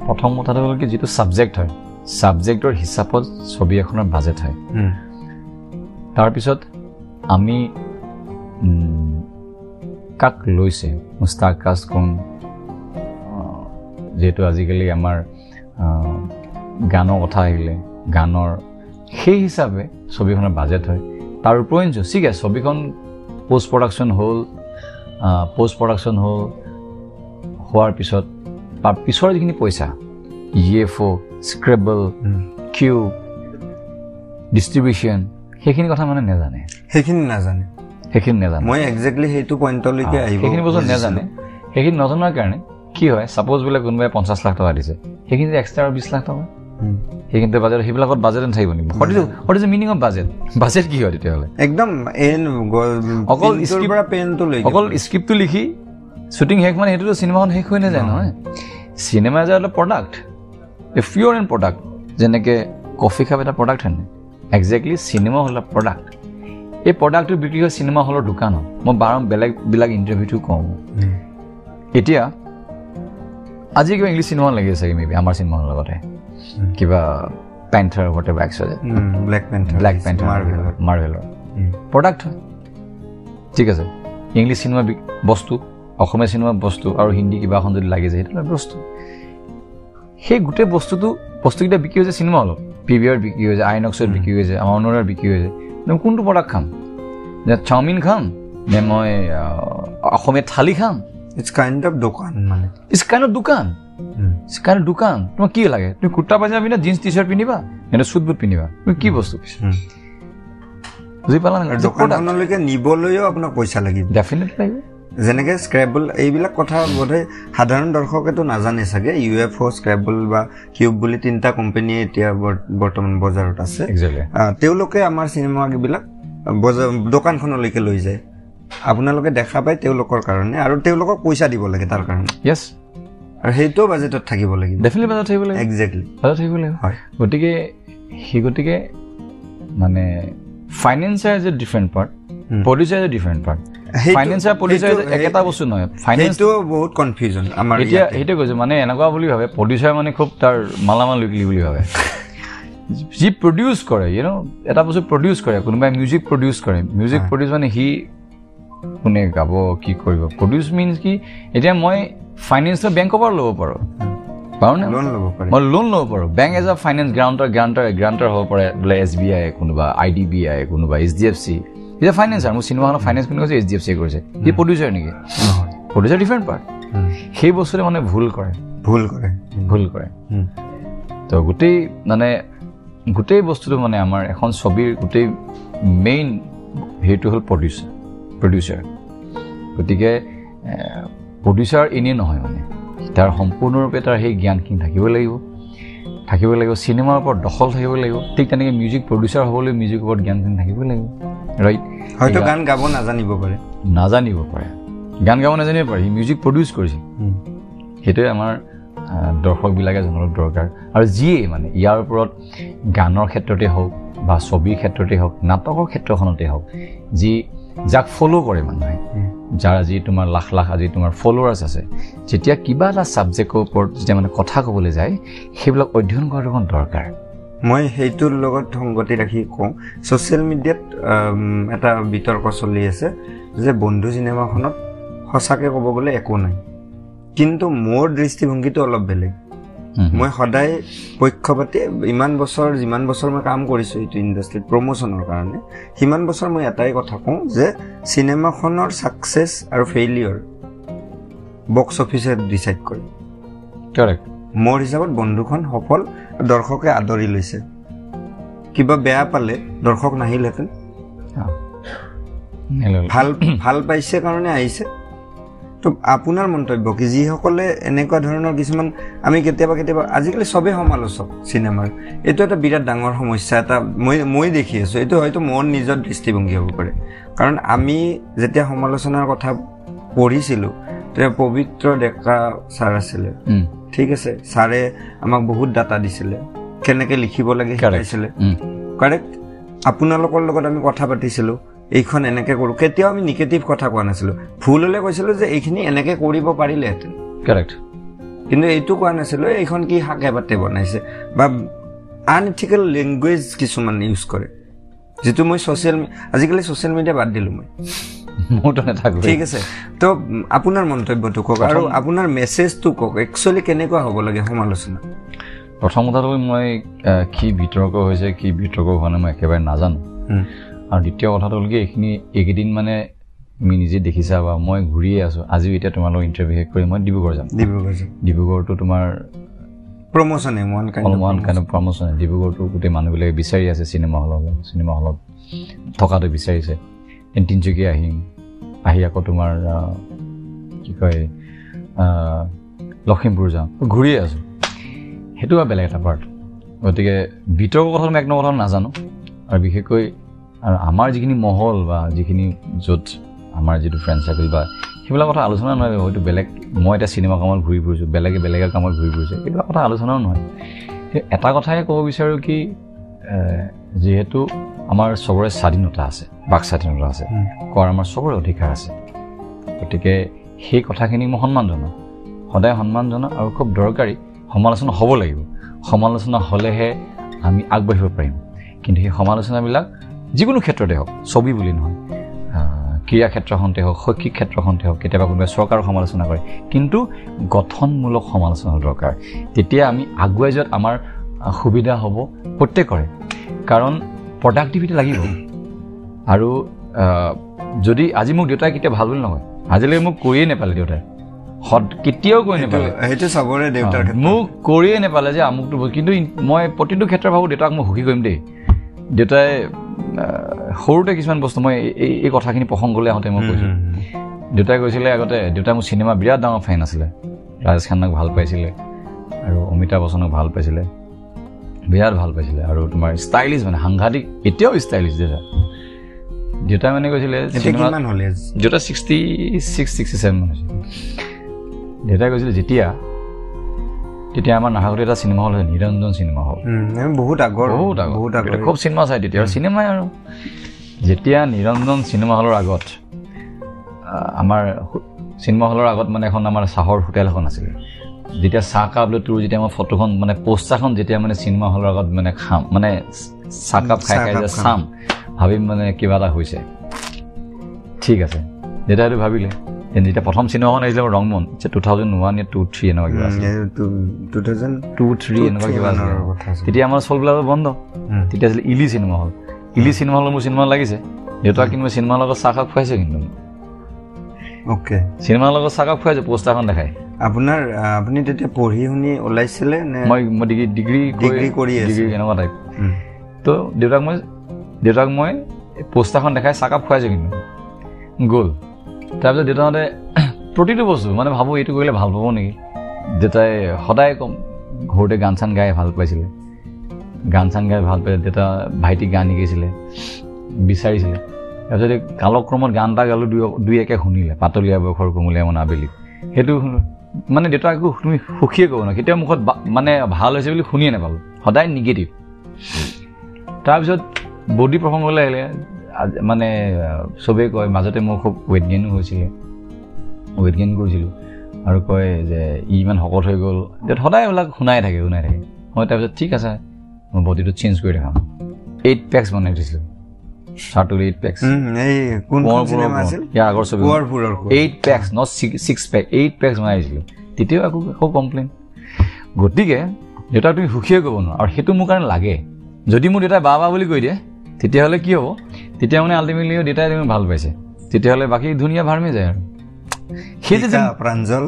প্ৰথম কথাটো হ'ল কি যিটো ছাবজেক্ট হয় ছাবজেক্টৰ হিচাপত ছবি এখনৰ বাজেট হয়। তাৰপিছত আমি কাক লৈছে? মুস্তাক কোন যিহেতু আজিকালি আমাৰ গানৰ কথা আহিলে গানৰ সেই হিচাপে ছবিখনৰ বাজেট হয়। তাৰ উপৰিঞ্চি ঠিক আছে ছবিখন পষ্ট প্ৰডাকশ্যন হ'ল পষ্ট প্ৰডাকশ্যন হ'ল হোৱাৰ পিছত তাৰ পিছৰ যিখিনি পইচা E F O scrabble. Q distribution সেইখিনি কথা মানে নাজানে। সেইখিনি নাজানে। সেইখিনি নাজানে। মই একজেক্টলি সেইটো পইণ্টলৈকে আহিব সেইখিনি বস্তু। নাজানে। সেইখিনি নজনাৰ কাৰণে কি হয় ছাপ'জ বোলে কোনোবাই পঞ্চাছ লাখ টকা দিছে সেইখিনি এক্সট্ৰা আৰু বিছ লাখ টকা। সেইখিনিতে বাজেট সেইবিলাকত বাজেট নাথাকিব নেকি? What is the meaning of budget budget কি হয় তেতিয়াহ'লে? একদম অকল অকল স্ক্ৰিপ্টটো লিখি শ্বুটিং শেষ মানে সেইটোতো চিনেমাখন শেষ হৈ নাযায় নহয়। চিনেমা এজ এটা product a pure and product যেনেকৈ কফি কাপ এটা প্ৰডাক্ট হেনে একজেক্টলি চিনেমা হ'ল এটা প্ৰডাক্ট এই প্ৰডাক্টটো বিক্ৰী হয় চিনেমা হলৰ দোকানত মই বাৰ বেলেগবিলাক ইণ্টাৰভিউটো কওঁ। এতিয়া আজি কিবা ইংলিছ চিনেমা লাগি আছে মেবি আমাৰ চিনেমাৰ লগতে। কিবা panther whatever ex black panther black panther মাৰ্ভেলৰ product হয় ঠিক আছে। ইংলিছ চিনেমা বস্তু অসমীয়া চিনেমা বস্তু আৰু হিন্দী কিবা এখন যদি লাগি যায় সেইটো বস্তু। সেই গোটেই বস্তুটো বস্তুকেইটা বিক্ৰী হৈছে চিনেমা হলত পি ভি আৰ বিক্ৰী হৈছে আইনক্সত বিক্ৰী হৈছে আমাৰ অনুৰাৰ বিক্ৰী হৈছে মই কোনটো প্ৰডাক্ট খাম। যে চাওমিন খাম নে মই অসমীয়া থালি খাম? ইটছ কাইণ্ড অফ দোকান মানে। ইটছ কাইণ্ড অফ দোকান। ইটছ কাইণ্ড অফ দোকান। তোমাক কি লাগে? তুমি কুৰ্তা পাইজামা পিন্ধা জীন্স টি চাৰ্ট পিন্ধিবা নে চুট বুট পিন্ধিবা? তুমি কি বস্তু বুজি পালা দোকানখনলৈকে নিবলৈও আপোনাক পইচা লাগিব। ডেফিনেট লাগিব। যেনেকে স্ক্ৰেবল এইবিলাক কথা বোধহয় সাধাৰণ দৰ্শকেতো নাজানে চাগে। ইউ এফ অ' স্ক্ৰেবল বা কিউব বুলি তিনিটা কোম্পানীয়ে এতিয়া বৰ- বৰ্তমান বজাৰত আছে। তেওঁলোকে আমাৰ চিনেমাবিলাক বজাৰ দোকানখনলৈকে লৈ যায়। আপোনালোকে দেখা পায় তেওঁলোকৰ কাৰণে আৰু তেওঁলোকক পইচা দিব লাগে তাৰ কাৰণে। য়েছ আৰু সেইটোও বাজেটত থাকিব লাগিব। ডেফিনেটলি বাজেট থাকিব লাগিব। একজেক্টলি বাজেট থাকিব লাগিব। হয়। গতিকে সেই গতিকে মানে financier is a different part. Producer is a different part সেইটো- ফাইনেন্সাৰ প্ৰডিউচাৰ সেইটো- একেটা বস্তু নহয় ফাইনেন্স সেইটো বহুত কনফিউজন আমাৰ এতিয়া ইয়াতে। সেইটোৱে কৈছোঁ মানে এনেকুৱা বুলি ভাবে প্ৰডিউচাৰ মানে খুব তাৰ মালামাল বুলি ভাবে। যি প্ৰডিউচ কৰে ইউ ন এটা বস্তু প্ৰডিউচ কৰে কোনোবাই মিউজিক প্ৰডিউচ কৰে। মিউজিক। প্ৰডিউচ মানে সি কোনে গাব কি কৰিব? প্ৰডিউচ মিনছ কি এতিয়া মই ফাইনেন্সৰ বেংকৰ পৰা ল'ব পাৰোঁ। পাৰোঁ নে? লোন ল'ব পাৰে। মই লোন ল'ব পাৰোঁ। Bank as a finance guarantor guarantor guarantor হ'ব পাৰে বোলে এছ বি আই কোনোবা আই ডি বি আই কোনোবা এইচ ডি এফ চি এতিয়া ফাইনেন্সাৰ মোৰ চিনেমাখনৰ ফাইনেন্স কোনে কৈছে? এইচ ডি এফ চিয়ে কৰিছে। সি প্ৰডিউচাৰ নেকি? নহয়। Producer different part. সেই বস্তুৰে মানে ভুল কৰে। ভুল কৰে। ভুল কৰে। তো গোটেই মানে গোটেই বস্তুটো মানে আমাৰ এখন ছবিৰ গোটেই মেইন হেৰিটো হ'ল প্ৰডিউচাৰ প্ৰডিউচাৰ গতিকে প্ৰডিউচাৰ এনেই নহয় মানে। তাৰ সম্পূৰ্ণৰূপে তাৰ সেই জ্ঞানখিনি থাকিব লাগিব। থাকিব লাগিব চিনেমাৰ ওপৰত দখল থাকিব লাগিব। ঠিক তেনেকৈ মিউজিক প্ৰডিউচাৰ হ'বলৈ মিউজিকৰ ওপৰত জ্ঞানখিনি থাকিব লাগিব ৰাইট হয়তো গান গাব নাজানিব পাৰে। নাজানিব পাৰে। গান গাব নাজানিব পাৰে সি মিউজিক প্ৰডিউচ কৰিছে। সেইটোৱে আমাৰ দৰ্শকবিলাকে জনাটো দৰকাৰ। আৰু যিয়েই মানে ইয়াৰ ওপৰত গানৰ ক্ষেত্ৰতে হওক বা ছবিৰ ক্ষেত্ৰতে হওক নাটকৰ ক্ষেত্ৰখনতে হওক যি যাক ফ'ল' কৰে মানুহে। যাৰ আজি তোমাৰ লাখ লাখ আজি তোমাৰ ফল'ৱাৰ্ছ আছে যেতিয়া কিবা এটা ছাবজেক্টৰ ওপৰত যেতিয়া মানে কথা ক'বলৈ যায় সেইবিলাক অধ্যয়ন কৰাটো অকণ দৰকাৰ মই সেইটোৰ লগত সংগতি ৰাখি কওঁ ছ'চিয়েল মিডিয়াত এটা বিতৰ্ক চলি আছে যে বন্ধু চিনেমাখনত সঁচাকৈ ক'ব গ'লে একো নাই কিন্তু মোৰ দৃষ্টিভংগীটো অলপ বেলেগ। মই সদায় পক্ষপাতি ইমান বছৰ যিমান বছৰ মই কাম কৰিছোঁ এইটো ইণ্ডাষ্ট্ৰীত প্ৰমোশ্যনৰ কাৰণে সিমান বছৰ মই এটাই কথা কওঁ যে চিনেমাখনৰ ছাকচেছ আৰু ফেইলিয়ৰ বক্স অফিচে ডিচাইড কৰে। Correct. মোৰ হিচাপত বন্ধুখন সফল দৰ্শকে আদৰি লৈছে। কিবা বেয়া পালে দৰ্শক নাহিলহেঁতেন। ভাল ভাল পাইছে কাৰণে আহিছে। তো আপোনাৰ মন্তব্য কি? যিসকলে এনেকুৱা ধৰণৰ কিছুমান আমি কেতিয়াবা কেতিয়াবা আজিকালি চবেই সমালোচক চিনেমাৰ। এইটো এটা বিৰাট ডাঙৰ সমস্যা এটা মই মই দেখি আছোঁ। এইটো হয়তো মোৰ নিজৰ দৃষ্টিভংগী হ'ব পাৰে। কাৰণ আমি যেতিয়া সমালোচনাৰ কথা পঢ়িছিলোঁ তেতিয়া পবিত্ৰ ডেকা ছাৰ আছিলে। ঠিক আছে ছাৰে আমাক বহুত ডাটা দিছিলে। কেনেকৈ লিখিব লাগে. শিকাইছিলে। কাৰেক্ট আপোনালোকৰ লগত আমি কথা পাতিছিলোঁ। এইখন এনেকৈ কৰোঁ। কেতিয়াও আমি নিগেটিভ কথা কোৱা নাছিলোঁ। ভুল হ'লে কৈছিলোঁ যে এইখিনি এনেকৈ কৰিব পাৰিলেহেঁতেন। Correct. কিন্তু এইটো কোৱা নাছিলোঁ এইখন কি শাকে পাতে বনাইছে। বা আনইথিকেল লেংগুৱেজ কিছুমান ইউজ কৰে। যিটো মই ছ'চিয়েল আজিকালি ছ'চিয়েল মিডিয়া বাদ দিলোঁ মই। ঠিক আছে। তো আপোনাৰ মন্তব্যটো কওক। আৰু আপোনাৰ মেছেজটো কওক। একচুৱেলি কেনেকুৱা হ'ব লাগে সমালোচনা প্ৰথম কথাটো মই কি বিতৰ্ক হৈছে কি বিতৰ্ক হোৱা নাই মই একেবাৰে নাজানো। আৰু দ্বিতীয় কথাটো হ'ল কি এইখিনি এইকেইদিন মানে তুমি নিজে দেখিছা বা মই ঘূৰিয়ে আছোঁ। আজিও এতিয়া তোমালোকৰ ইণ্টাৰভিউ শেষ কৰি মই ডিব্ৰুগড় যাম। ডিব্ৰুগড় ডিব্ৰুগড়টো তোমাৰ ওৱান অলপমান কাইণ্ড অফ প্ৰমোচন ডিব্ৰুগড়টো গোটেই মানুহবিলাকে বিচাৰি আছে চিনেমা হলত চিনেমা হলত থকাটো বিচাৰিছে। তিনিচুকীয়া আহিম। আহি আকৌ তোমাৰ কি কয় লখিমপুৰ যাওঁ ঘূৰিয়ে আছোঁ। সেইটো আৰু বেলেগ এটা পাৰ্ট গতিকে বিতৰ্কৰ কথা মই এক নম্বৰ কথা নাজানো। আৰু বিশেষকৈ আৰু আমাৰ যিখিনি মহল বা যিখিনি য'ত আমাৰ যিটো ফ্ৰেণ্ড চাৰ্কেল বা সেইবিলাক কথা আলোচনা নহয় হয়তো বেলেগ মই এতিয়া চিনেমা কামত ঘূৰি ফুৰিছোঁ বেলেগে বেলেগে কামত ঘূৰি ফুৰিছে এইবিলাক কথা আলোচনাও নহয়। কিন্তু এটা কথাই ক'ব বিচাৰোঁ কি যিহেতু আমাৰ চবৰে স্বাধীনতা আছে বাক স্বাধীনতা আছে কোৱাৰ আমাৰ চবৰে অধিকাৰ আছে। গতিকে সেই কথাখিনিক মই সন্মান জনাওঁ। সদায় সন্মান জনাওঁ আৰু খুব দৰকাৰী সমালোচনা হ'ব লাগিব। সমালোচনা হ'লেহে আমি আগবাঢ়িব পাৰিম। কিন্তু সেই সমালোচনাবিলাক যিকোনো ক্ষেত্ৰতে হওক ছবি বুলি নহয় ক্ৰীড়া ক্ষেত্ৰখনতে হওক শৈক্ষিক ক্ষেত্ৰখনতে হওক কেতিয়াবা কোনোবাই চৰকাৰৰ সমালোচনা কৰে কিন্তু গঠনমূলক সমালোচনা দৰকাৰ। তেতিয়া আমি আগুৱাই যোৱাত আমাৰ সুবিধা হ'ব প্ৰত্যেকৰে। কাৰণ প্ৰডাক্টিভিটি লাগিব। আৰু যদি আজি মোক দেউতাই কেতিয়া ভাল বুলি নকয় আজিলৈকে মোক কৰিয়ে নেপালে দেউতাই। সদ কেতিয়াও কৰি নেপালে। সেইটো চবৰে দেউতাৰ অ, মোক কৰিয়ে নেপালে যে আমুকটো। কিন্তু মই প্ৰতিটো ক্ষেত্ৰত ভাবোঁ দেউতাক মই সুখী কৰিম দেই। দেউতাই সৰুতে কিছুমান বস্তু মই এই- এই কথাখিনি প্ৰসংগলৈ আহোঁতে মই কৈছোঁ। দেউতাই কৈছিলে আগতে দেউতাই মোৰ চিনেমা বিৰাট ডাঙৰ ফেন আছিলে। ৰাজেশ খান্নাক ভাল পাইছিলে আৰু অমিতাভ বচ্চনক ভাল পাইছিলে। বিৰাট ভাল পাইছিলে আৰু তোমাৰ ষ্টাইলিছ মানে সাংঘাতিক এতিয়াও ষ্টাইলিছ দেউতা। দেউতাই মানে কৈছিলে দেউতা ছিক্সটি ছিক্স ছিক্সটি ছেভেন দেউতাই কৈছিলে যেতিয়া তেতিয়া আমাৰ নাহৰকটি এটা চিনেমা হল হয় নিৰঞ্জন চিনেমা হল বহুত আগৰ বহুত আগত বহুত আগৰ। খুব চিনেমা চাই তেতিয়া চিনেমাই আৰু। যেতিয়া নিৰঞ্জন চিনেমা হলৰ আগত আমাৰ চিনেমা হলৰ আগত মানে এখন আমাৰ চাহৰ হোটেল এখন আছিলে। যেতিয়া চাহ কাপ লৈ তোৰ যেতিয়া মই ফটোখন মানে পোষ্টাৰখন যেতিয়া মানে চিনেমা হলৰ আগত মানে খাম মানে চাহ কাপ খাই খাই যে। চাম ভাবিম মানে কিবা এটা হৈছে। ঠিক আছে। এইটো ভাবিলে। যেতিয়া প্ৰথম চিনেমাখন আহিছিলে মোৰ Rongmon two thousand one two three এনেকুৱা কিবা আছিলে। টু টু থ্ৰী এনেকুৱা কিবা আছিলে। তেতিয়া আমাৰ চলবিলাক বন্ধ। তেতিয়া আছিলে ইলি চিনেমা হল ইলি চিনেমা হলত মোৰ চিনেমা লাগিছে। দেউতাক কিন্তু চিনেমাৰ লগত চাহ কাপ খুৱাইছে কিন্তু। অ'কে চিনেমাৰ লগত চাহ কাপ খুৱাইছে পোষ্টাৰখন দেখাই। আপোনাৰ আপুনি তেতিয়া পঢ়ি শুনি ওলাইছিলে নে? মই মই ডিগ্ৰী ডিগ্ৰী ডিগ্ৰী কৰি। ডিগ্ৰী এনেকুৱা টাইপ তো দেউতাক মই দেউতাক মই পোষ্টাৰখন দেখাই চাহ কাপ খুৱাইছোঁ কিন্তু। গ'ল। তাৰপিছত দেউতাহঁতে প্ৰতিটো বস্তু মানে ভাবোঁ এইটো কৰিলে ভাল পাব নেকি? দেউতাই সদায় কম ঘৰতে গান চান গাই ভাল পাইছিলে। গান চান গাই ভাল পাইছিলে দেউতা ভাইটিক গান শিকিছিলে বিচাৰিছিলে। তাৰপিছত কালক্ৰমত গান এটা গালোঁ দুই দুই একে শুনিলে পাতলীয়া বয়সৰ কোমলীয়া মন আবেলি সেইটো মানে দেউতাক তুমি সুখীয়ে ক'ব নোৱাৰা কেতিয়াও মুখত মানে ভাল হৈছে বুলি শুনিয়ে নাপালোঁ সদায় নিগেটিভ তাৰপিছত বডি প্ৰসংগলৈ আহিলে মানে চবেই কয় মাজতে মোৰ খুব ৱেইট গেইনো হৈছিলে ৱেইট গেইন কৰিছিলোঁ। আৰু কয় যে ই ইমান শকত হৈ গ'ল। সদায় এইবিলাক শুনাই থাকে শুনাই থাকে। মই তাৰপিছত ঠিক আছে মই বডিটো চেঞ্জ কৰি দেখাম। এইট পেক্স বনাই দিছিলোঁ চাৰ্টুল এইট পেক্স উম, এই কোনখন চিনেমা আছিল? ইয়াৰ আগৰ ছবি। Konwar. Phulor Konwar. Eight packs not six pack eight packs বনাই দিছিলোঁ। তেতিয়াও একো একো কমপ্লেইন গতিকে দেউতাক তুমি সুখীয়ে ক'ব নোৱাৰা। আৰু সেইটো মোৰ কাৰণে লাগে। যদি মোৰ দেউতাই বা বা বুলি কৈ দিয়ে তেতিয়াহ'লে কি হ'ব? তেতিয়া মানে আল্টিমেটলি দেউতাই তুমি ভাল পাইছে। তেতিয়াহ'লে বাকী ধুনীয়া ভাৰ্মি যায় আৰু। সেই যে প্ৰাঞ্জল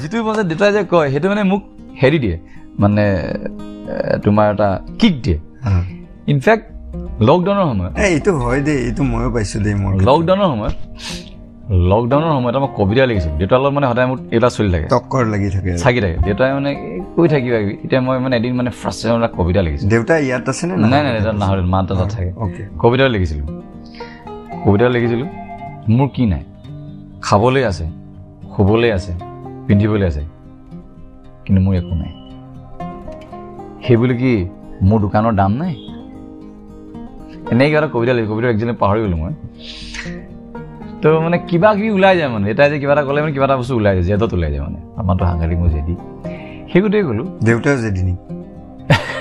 যিটো মানে দেউতাই যে কয় সেইটো মানে মোক হেৰি দিয়ে। মানে তোমাৰ এটা কিক দিয়ে। ইনফেক্ট লকডাউনৰ সময়ত এই এইটো হয় দেই এইটো ময়ো পাইছো দেই মোৰ লকডাউনৰ সময়ত লকডাউনৰ সময়ত মই কবিতা লিখিছিলোঁ দেউতাৰ লগত মানে সদায় মোৰ এইবিলাক চলি থাকে। টক্কৰ লাগি থাকে। চাকি থাকে। দেউতাই মানে কৈ থাকিবা কিবি এতিয়া মই মানে এদিন মানে ফ্ৰাষ্ট্ৰেশ্যন এটা কবিতা লিখিছিলোঁ দেউতা ইয়াত আছে নে নাই নাই দেউতা নাহৰিল মা তাত থাকে। কবিতা লিখিছিলোঁ কবিতা লিখিছিলোঁ মোৰ কি নাই? খাবলৈ আছে শুবলৈ আছে পিন্ধিবলৈ আছে কিন্তু মোৰ একো নাই। সেই বুলি কি মোৰ দোকানৰ দাম নাই? এনেই কিবা এটা কবিতা লিখি কবিতা একজনে পাহৰি গ'লোঁ মই। তো মানে কিবা কিবি ওলাই যায় মানে। দেউতাই যে কিবা এটা ক'লে মানে কিবা এটা বস্তু ওলাই যায় জেদত ওলাই যায় মানে। আমাৰতো সাংঘাতিক মোৰ জেদি। সেই গোটেই গ'লোঁ। দেউতাও যদি নেকি?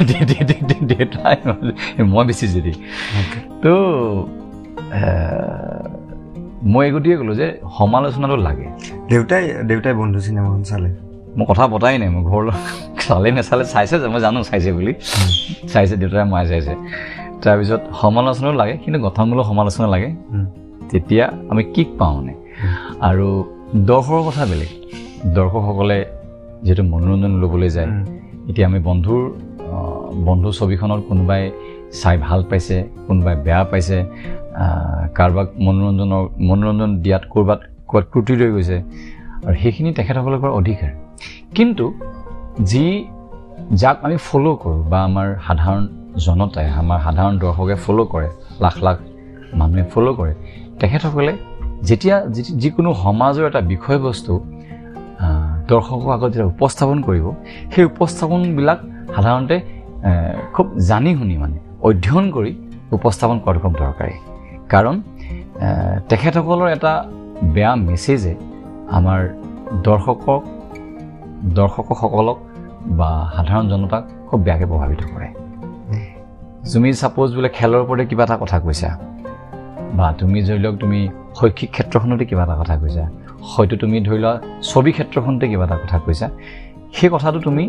দেউতাই মই বেছি জেদি। তো মই এই গতিকে ক'লোঁ যে সমালোচনাটো লাগে। দেউতাই দেউতাই বন্ধু চিনেমাখন চালে। মই কথা পতাই নাই মই ঘৰলৈ চালে নেচালে চাইছে যে মই জানো চাইছে বুলি। চাইছে দেউতাই মায়ে চাইছে। তাৰপিছত সমালোচনাও লাগে কিন্তু গঠনমূলক সমালোচনা লাগে। তেতিয়া আমি কিক পাওঁ মানে। আৰু দৰ্শকৰ কথা বেলেগ। দৰ্শকসকলে যিহেতু মনোৰঞ্জন ল'বলৈ যায় এতিয়া আমি বন্ধুৰ বন্ধু ছবিখনত কোনোবাই চাই ভাল পাইছে কোনোবাই বেয়া পাইছে কাৰোবাক মনোৰঞ্জনৰ মনোৰঞ্জন দিয়াত ক'ৰবাত ক'ৰবাত ক্ৰুটি ৰৈ গৈছে আৰু সেইখিনি তেখেতসকলৰ অধিকাৰ। কিন্তু যি যাক আমি ফ'ল' কৰোঁ বা আমাৰ সাধাৰণ জনতাই আমাৰ সাধাৰণ দৰ্শকে ফ'ল' কৰে লাখ লাখ মানুহে ফ'ল' কৰে তেখেতসকলে যেতিয়া যিকোনো সমাজৰ এটা বিষয়বস্তু দৰ্শকৰ আগত যেতিয়া উপস্থাপন কৰিব সেই উপস্থাপনবিলাক সাধাৰণতে খুব জানি শুনি মানে অধ্যয়ন কৰি উপস্থাপন কৰাটো খুব দৰকাৰী। কাৰণ তেখেতসকলৰ এটা বেয়া মেছেজে আমাৰ দৰ্শকক দৰ্শকসকলক বা সাধাৰণ জনতাক খুব বেয়াকৈ প্ৰভাৱিত কৰে। তুমি ছাপ'জ বোলে খেলৰ ওপৰতে কিবা এটা কথা কৈছা। বা তুমি ধৰি লওক তুমি শৈক্ষিক ক্ষেত্ৰখনতে কিবা এটা কথা কৈছা হয়তো তুমি ধৰি লোৱা ছবি ক্ষেত্ৰখনতে কিবা এটা কথা কৈছা সেই কথাটো তুমি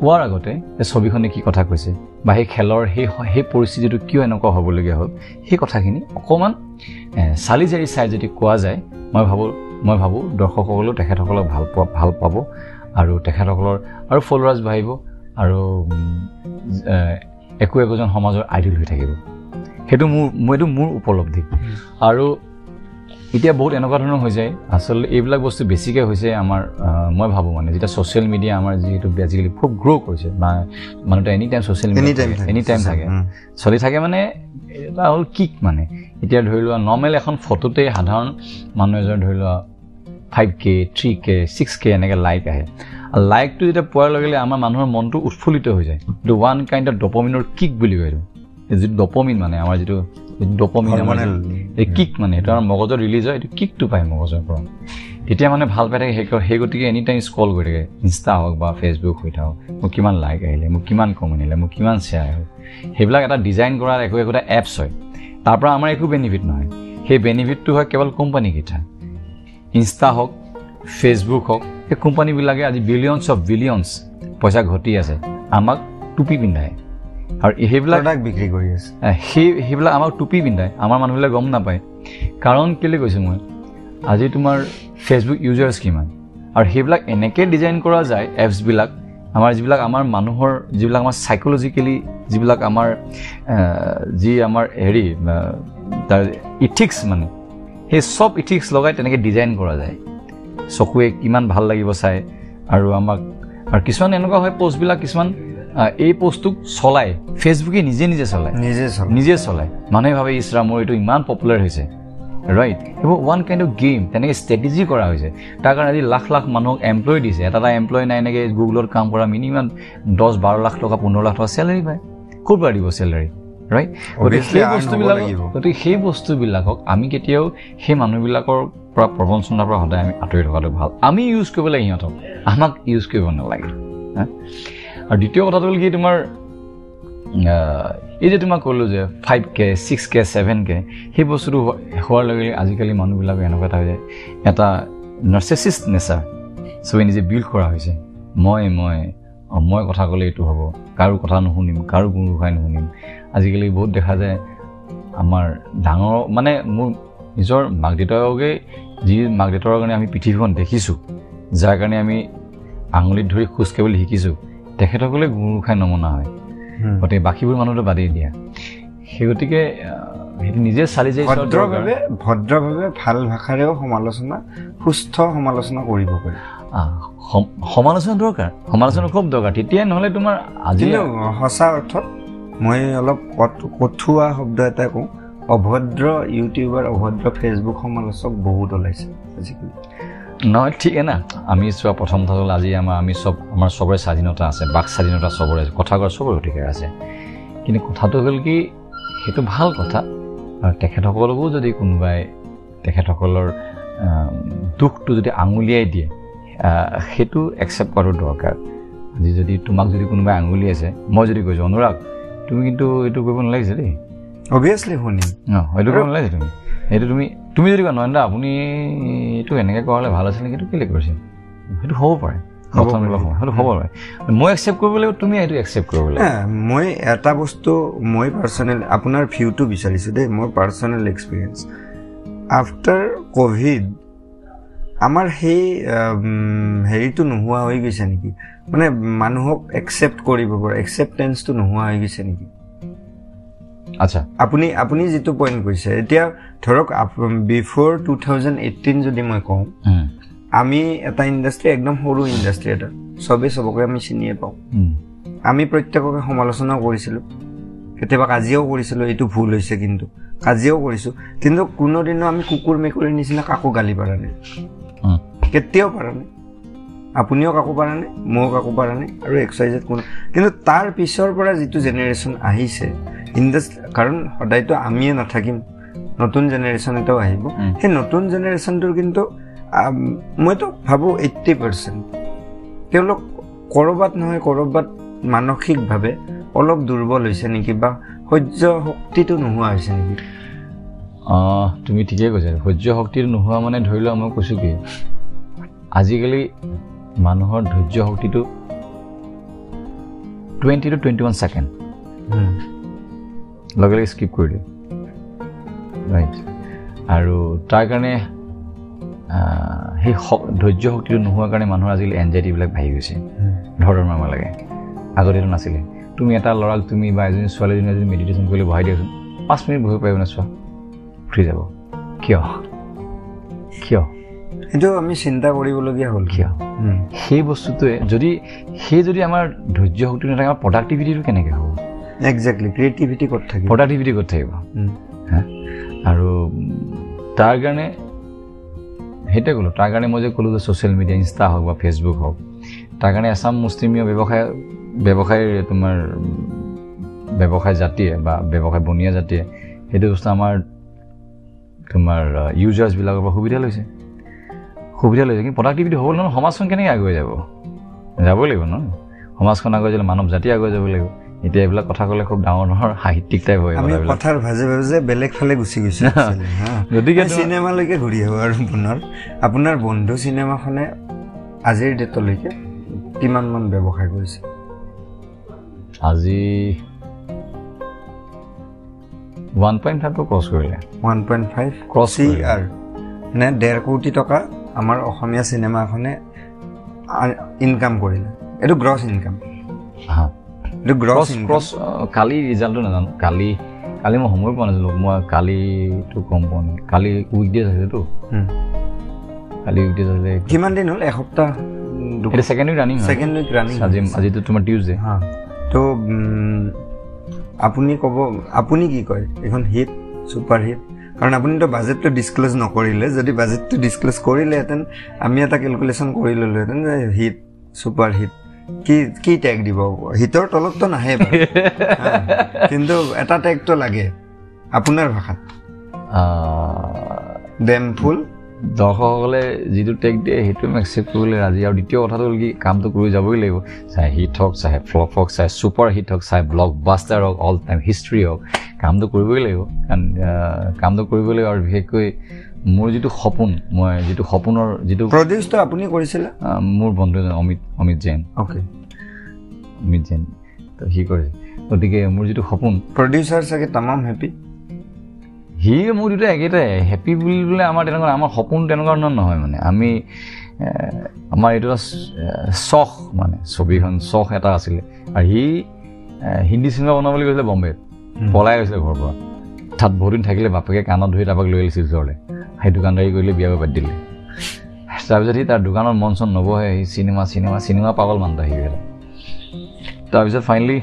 কোৱাৰ আগতে ছবিখনে কি কথা কৈছে বা সেই খেলৰ সেই সেই পৰিস্থিতিটো কিয় এনেকুৱা হ'বলগীয়া হ'ল সেই কথাখিনি অকণমান চালি জাৰি চাই যদি কোৱা যায় মই ভাবোঁ মই ভাবোঁ দৰ্শকসকলেও তেখেতসকলক ভাল পোৱা ভাল পাব আৰু তেখেতসকলৰ আৰু ফলোৱাৰ্ছ বাঢ়িব আৰু একো একোজন সমাজৰ আইডল হৈ থাকিব। সেইটো মোৰ এইটো মোৰ উপলব্ধি। আৰু এতিয়া বহুত এনেকুৱা ধৰণৰ হৈ যায়। আচলতে এইবিলাক বস্তু বেছিকৈ হৈছে আমাৰ মই ভাবোঁ মানে যেতিয়া ছ'চিয়েল মিডিয়া আমাৰ যিহেতু আজিকালি খুব গ্ৰ' কৰিছে বা মানুহটো any time social media any time থাকে চলি থাকে মানে এটা হ'ল কিক মানে। এতিয়া ধৰি লোৱা নৰ্মেল এখন ফটোতেই সাধাৰণ মানুহ এজন ধৰি লোৱা five K three K six K এনেকৈ লাইক আহে। আৰু লাইকটো যেতিয়া পোৱাৰ লগে লগে আমাৰ মানুহৰ মনটো উৎফুল্লিত হৈ যায়। এইটো ওৱান কাইণ্ড অফ ডপমিনৰ কিক বুলি কয় এইটো। যিটো ডপমিন মানে আমাৰ যিটো ডপমিন আমাৰ এই কিক মানে সেইটো আমাৰ মগজত ৰিলিজ হয় এইটো কিকটো পায় মগজৰ পৰা। তেতিয়া মানে ভাল পাই থাকে সেই সেই গতিকে এনি টাইম স্কল কৰি থাকে ইনষ্টা হওক বা ফেচবুক হৈ থাকক মোক কিমান লাইক আহিলে মোক কিমান কমেণ্ট আহিলে মোক কিমান শ্বেয়াৰ হ'ল সেইবিলাক এটা ডিজাইন কৰাৰ একো একোটা এপছ হয়। তাৰ পৰা আমাৰ একো বেনিফিট নহয়। সেই বেনিফিটটো হয় কেৱল কোম্পানীকেইটা ইনষ্টা হওক ফেচবুক হওক সেই কোম্পানীবিলাকে আজি বিলিয়নছ অফ বিলিয়নছ পইচা ঘটি আছে। আমাক টুপি পিন্ধায়। আৰু সেইবিলাক বিক্ৰী কৰি আছে। সেই সেইবিলাক আমাক টুপি পিন্ধায়। আমাৰ মানুহবিলাক গম নাপায়। কাৰণ কেলৈ কৈছোঁ মই? আজি তোমাৰ ফেচবুক ইউজাৰ্ছ কিমান আৰু সেইবিলাক এনেকৈ ডিজাইন কৰা যায় এপছবিলাক আমাৰ যিবিলাক আমাৰ মানুহৰ যিবিলাক আমাৰ চাইক'লজিকেলি যিবিলাক আমাৰ যি আমাৰ হেৰি তাৰ ইথিক্স মানে সেই চব ইথিক্স লগাই তেনেকৈ ডিজাইন কৰা যায়। চকুৱে কিমান ভাল লাগিব চাই আৰু আমাক আৰু কিছুমান এনেকুৱা হয় পষ্টবিলাক কিছুমান এই পষ্টটোক চলায় ফেচবুকে নিজে নিজে চলায় নিজে নিজে চলায় মানুহে ভাবে ইছৰা মোৰ এইটো ইমান পপুলাৰ হৈছে। ৰাইট এইবোৰ ওৱান কাইণ্ড অফ গেম তেনেকৈ ষ্ট্ৰেটেজি কৰা হৈছে। তাৰ কাৰণে আজি লাখ লাখ মানুহক এমপ্লয় দিছে। এটা এটা এমপ্লয় নাই এনেকৈ গুগলত কাম কৰা মিনিমাম দহ বাৰ লাখ টকা পোন্ধৰ লাখ টকা চেলাৰী পায়। ক'ৰ পৰা দিব চেলাৰী ৰাইট গতিকে সেই বস্তুবিলাক গতিকে সেই বস্তুবিলাকক আমি কেতিয়াও সেই মানুহবিলাকৰ পৰা প্ৰবঞ্চনাৰ পৰা সদায় আমি আঁতৰি থকাটো ভাল। আমি ইউজ কৰিব লাগে সিহঁতক। আমাক ইউজ কৰিব নালাগে। আৰু দ্বিতীয় কথাটো হ'ল কি তোমাৰ এই যে তোমাক ক'লোঁ যে five K six K seven K সেই বস্তুটো হোৱাৰ লগে লগে আজিকালি মানুহবিলাকৰ এনেকুৱা এটা হৈ যায় এটা নাৰ্চেচিষ্ট নেচাৰ চবে নিজে বিল্ড কৰা হৈছে। মই মই মই কথা ক'লে এইটো হ'ব কাৰো কথা নুশুনিম কাৰো কোনো গোসাই নুশুনিম। আজিকালি বহুত দেখা যায় আমাৰ ডাঙৰ মানে মোৰ নিজৰ মাক দেউতাকে যি মাক দেউতাকৰ কাৰণে আমি পৃথিৱীখন দেখিছোঁ যাৰ কাৰণে আমি আঙুলিত ধৰি খোজ কাঢ়িবলৈ শিকিছোঁ তেখেতসকলে গুৰু গোসাই নমনা হয়। গতিকে বাকীবোৰ মানুহটো বাদেই দিয়া। সেই গতিকে সেইটো নিজে চালি যাই ভদ্ৰভাৱে ভদ্ৰভাৱে ভাল ভাষাৰেও সমালোচনা সুস্থ সমালোচনা কৰিব পাৰি। সমালোচনা দৰকাৰ। সমালোচনা খুব দৰকাৰ। তেতিয়াই নহ'লে তোমাৰ আজি সঁচা অৰ্থত মই অলপ কঠুৱা শব্দ এটা কওঁ। অভদ্ৰ ইউটিউবাৰ অভদ্ৰ ফেচবুক সমালোচক বহুত ওলাইছে আজিকালি। নহয় ঠিকে না? আমি চোৱা প্ৰথম কথা হ'ল আজি আমাৰ আমি চব আমাৰ চবৰে স্বাধীনতা আছে বাক স্বাধীনতা চবৰে কথা কোৱাৰ চবৰে অধিকাৰ আছে। কিন্তু কথাটো হ'ল কি সেইটো ভাল কথা আৰু তেখেতসকলকো যদি কোনোবাই তেখেতসকলৰ দুখটো যদি আঙুলিয়াই দিয়ে সেইটো একচেপ্ট কৰাটো দৰকাৰ। আজি যদি তোমাক যদি কোনোবাই আঙুলিয়াইছে মই যদি কৈছোঁ অনুৰাগ তুমি কিন্তু এইটো কৰিব নালাগিছে দেই। অভিয়াছলি শুনিম। অঁ সেইটো কৰিব নালাগে তুমি। সেইটো তুমি তুমি যদি কোৱা নয়নদা আপুনি এইটো এনেকৈ কৰালে ভাল আছিল নেকি এইটো কেলৈ কৰিছে? সেইটো হ'ব পাৰে। সেইটো হ'ব মই একচেপ্ট কৰিব লাগিব তুমি এইটো একচেপ্ট কৰিব লাগিব। মই এটা বস্তু মই পাৰ্চনেল আপোনাৰ ভিউটো বিচাৰিছোঁ দেই মোৰ পাৰ্চনেল এক্সপিৰিয়েঞ্চ আফটাৰ ক'ভিড আমাৰ সেই হেৰিটো নোহোৱা হৈ গৈছে নেকি? মানে মানুহক একচেপ্ট কৰিব পৰা একচেপ্টেঞ্চটো নোহোৱা হৈ গৈছে নেকি? আচ্ছা। আপুনি আপুনি যিটো পইণ্ট কৈছে এতিয়া ধৰক বিফ'ৰ টু থাউজেণ্ড এইটিন যদি মই কওঁ আমি এটা ইণ্ডাষ্ট্ৰি একদম সৰু ইণ্ডাষ্ট্ৰি এটা চবেই চবকে আমি চিনিয়ে পাওঁ। আমি প্ৰত্যেককে সমালোচনাও কৰিছিলোঁ। কেতিয়াবা কাজিয়াও কৰিছিলোঁ এইটো ভুল হৈছে কিন্তু। কাজিয়াও কৰিছোঁ। কিন্তু কোনোদিনো আমি কুকুৰ মেকুৰীৰ নিচিনা কাকো গালি পাৰা নাই। কেতিয়াও পাৰা নাই। আপুনিও কাকো পাৰা নাই ময়ো কাকো পাৰা নাই আৰু এক্সাৰচাইজত কোনো কিন্তু তাৰ পিছৰ পৰা যিটো জেনেৰেশ্যন আহিছে ইণ্ডাষ্ট্ৰি কাৰণ সদায়তো আমিয়ে নাথাকিম নতুন জেনেৰেশ্যন এটাও আহিব। সেই নতুন জেনেৰেশ্যনটোৰ কিন্তু মইতো ভাবোঁ এইট্টি পাৰ্চেণ্ট তেওঁলোক ক'ৰবাত নহয় ক'ৰবাত মানসিকভাৱে অলপ দুৰ্বল হৈছে নেকি বা সহ্য শক্তিটো নোহোৱা হৈছে নেকি? অঁ, তুমি ঠিকেই কৈছা। ধৈৰ্য শক্তিটো নোহোৱা মানে ধৰি লোৱা মই কৈছোঁ কি আজিকালি মানুহৰ ধৈৰ্য শক্তিটো twenty two twenty one second লগে লগে স্কিপ কৰি দিয়ে ৰাইট আৰু তাৰ কাৰণে সেই ধৈৰ্য শক্তিটো নোহোৱাৰ কাৰণে মানুহৰ আজিকালি এনজাইটিবিলাক বাঢ়ি গৈছে। ধৰ মাৰিব লাগে। আগতেতো নাছিলে। তুমি এটা ল'ৰাক তুমি বা এজনী ছোৱালীজনী যদি মেডিটেশ্যন কৰিলে বহাই দিয়াচোন। পাঁচ মিনিট বহিব পাৰিব নে চোৱা। উঠি যাব। কিয়? কিয়? সেইটো আমি চিন্তা কৰিবলগীয়া হ'ল। কিয়। সেই বস্তুটোৱে যদি সেই যদি আমাৰ ধৈৰ্য শক্তি নাথাকে আমাৰ প্ৰডাক্টিভিটিটো কেনেকৈ হ'ব? একজেক্টলি ক্ৰিয়েটিভিটি ক'ত থাকিব? প্ৰডাক্টিভিটি ক'ত থাকিব? আৰু তাৰ কাৰণে সেইটোৱে ক'লোঁ তাৰ কাৰণে মই যে ক'লোঁ যে ছ'চিয়েল মিডিয়া ইনষ্টা হওক বা ফেচবুক হওক তাৰ কাৰণে এছাম মুছলিমীয় ব্যৱসায় ব্যৱসায়ৰ তোমাৰ ব্যৱসায় জাতিয়ে বা ব্যৱসায় বনীয়া জাতিয়ে সেইটো বস্তু আমাৰ তোমাৰ ইউজাৰ্ছবিলাকৰ পৰা সুবিধা লৈছে। সুবিধা লৈছে কিন্তু প্ৰডাক্টিভিটি হ'বলৈ নহয় সমাজখন কেনেকৈ আগুৱাই যাব? যাবই লাগিব ন? সমাজখন আগুৱাই যালে মানৱ জাতি আগুৱাই যাব লাগিব। এতিয়া এইবিলাক কথা ক'লে খুব ডাঙৰ ডাঙৰ সাহিত্যিক টাইপ হয় কথাৰ ভাজে ভাজে বেলেগ ফালে গুচি গৈছোঁ। গতিকে চিনেমালৈকে ঘূৰি আহোঁ আৰু পুনৰ। আপোনাৰ বন্ধু চিনেমাখনে আজিৰ ডেটলৈকে কিমানমান ব্যৱসায় কৰিছে? আজি ওৱান পইণ্ট ফাইভটো ক্ৰছ কৰিলে। ওৱান পইণ্ট ফাইভ চি কৰিলে। আৰ নে ডেৰ কোটি টকা আমাৰ অসমীয়া চিনেমাখনে ইনকাম কৰিলে। এইটো গ্ৰছ ইনকাম এইটো গ্ৰছ ক্ৰছ কালি ৰিজাল্টটো নাজানো। কালি কালি মই সময় পোৱা নাছিলোঁ। মই কালিটো গম পোৱা নাই। কালি উইকডেজ আছিলেতো কালি উইকডেজ আছিলে কিমান দিন হ'ল? এসপ্তাহ? Second week running second week running আজি আজিতো তোমাৰ টিউজডে তো আপুনি ক'ব আপুনি কি কয়? এইখন হিট ছুপাৰ হিট কাৰণ আপুনিতো বাজেটটো ডিছক্ল'জ নকৰিলে যদি বাজেটটো ডিছক্ল'জ কৰিলেহেঁতেন আমি এটা কেলকুলেশ্যন কৰি ল'লোহেঁতেন যে হিট ছুপাৰ হিট কি কি টেগ দিব? হিটৰ তলততো নাহে কিন্তু এটা টেগটো লাগে আপোনাৰ ভাষাত। ডেম ফুল দৰ্শকসকলে যিটো টেক দিয়ে সেইটো আমি একচেপ্ট কৰিবলৈ ৰাজি আৰু দ্বিতীয় কথাটো হ'ল কি কামটো কৰি যাবই লাগিব। চাই হিট হওক চাই ফ্লপ হওক চাই ছুপাৰ হিট হওক চাই ব্লক বাষ্টাৰ হওক অল টাইম হিষ্ট্ৰী হওক কামটো কৰিবই লাগিব। কাৰণ কামটো কৰিবই লাগিব আৰু বিশেষকৈ মোৰ যিটো সপোন মই যিটো সপোনৰ যিটো প্ৰডিউচটো আপুনি কৰিছিলে? মোৰ বন্ধু এজন অমিত অমিত জৈন। অ'কে অমিত জৈন। তো সি কৰিছে। গতিকে মোৰ যিটো সপোন প্ৰডিউচাৰ চাগে তামাম হেপী সি মোৰ দুটা একেটাই হেপী বুলিবলৈ আমাৰ তেনেকুৱা আমাৰ সপোন তেনেকুৱা ধৰণৰ নহয় মানে। আমি আমাৰ এইটো এটা চখ মানে ছবিখন চখ এটা আছিলে। আৰু সি হিন্দী চিনেমা বনাবলৈ গৈছিলে বম্বেত। পলাই গৈছিলে ঘৰৰ পৰা। তাত বহুত দিন থাকিলে বাপেকে কাণত ধৰি তাৰপাক লৈ আহিছিল ওচৰলৈ সেই দোকানদাৰী কৰিলে বিয়া বাদ দিলে। তাৰপিছত সি তাৰ দোকানত মন চন নবহে সি চিনেমা চিনেমা চিনেমা পাগল মানুহ আহি গ'লে তাৰপিছত ফাইনেলি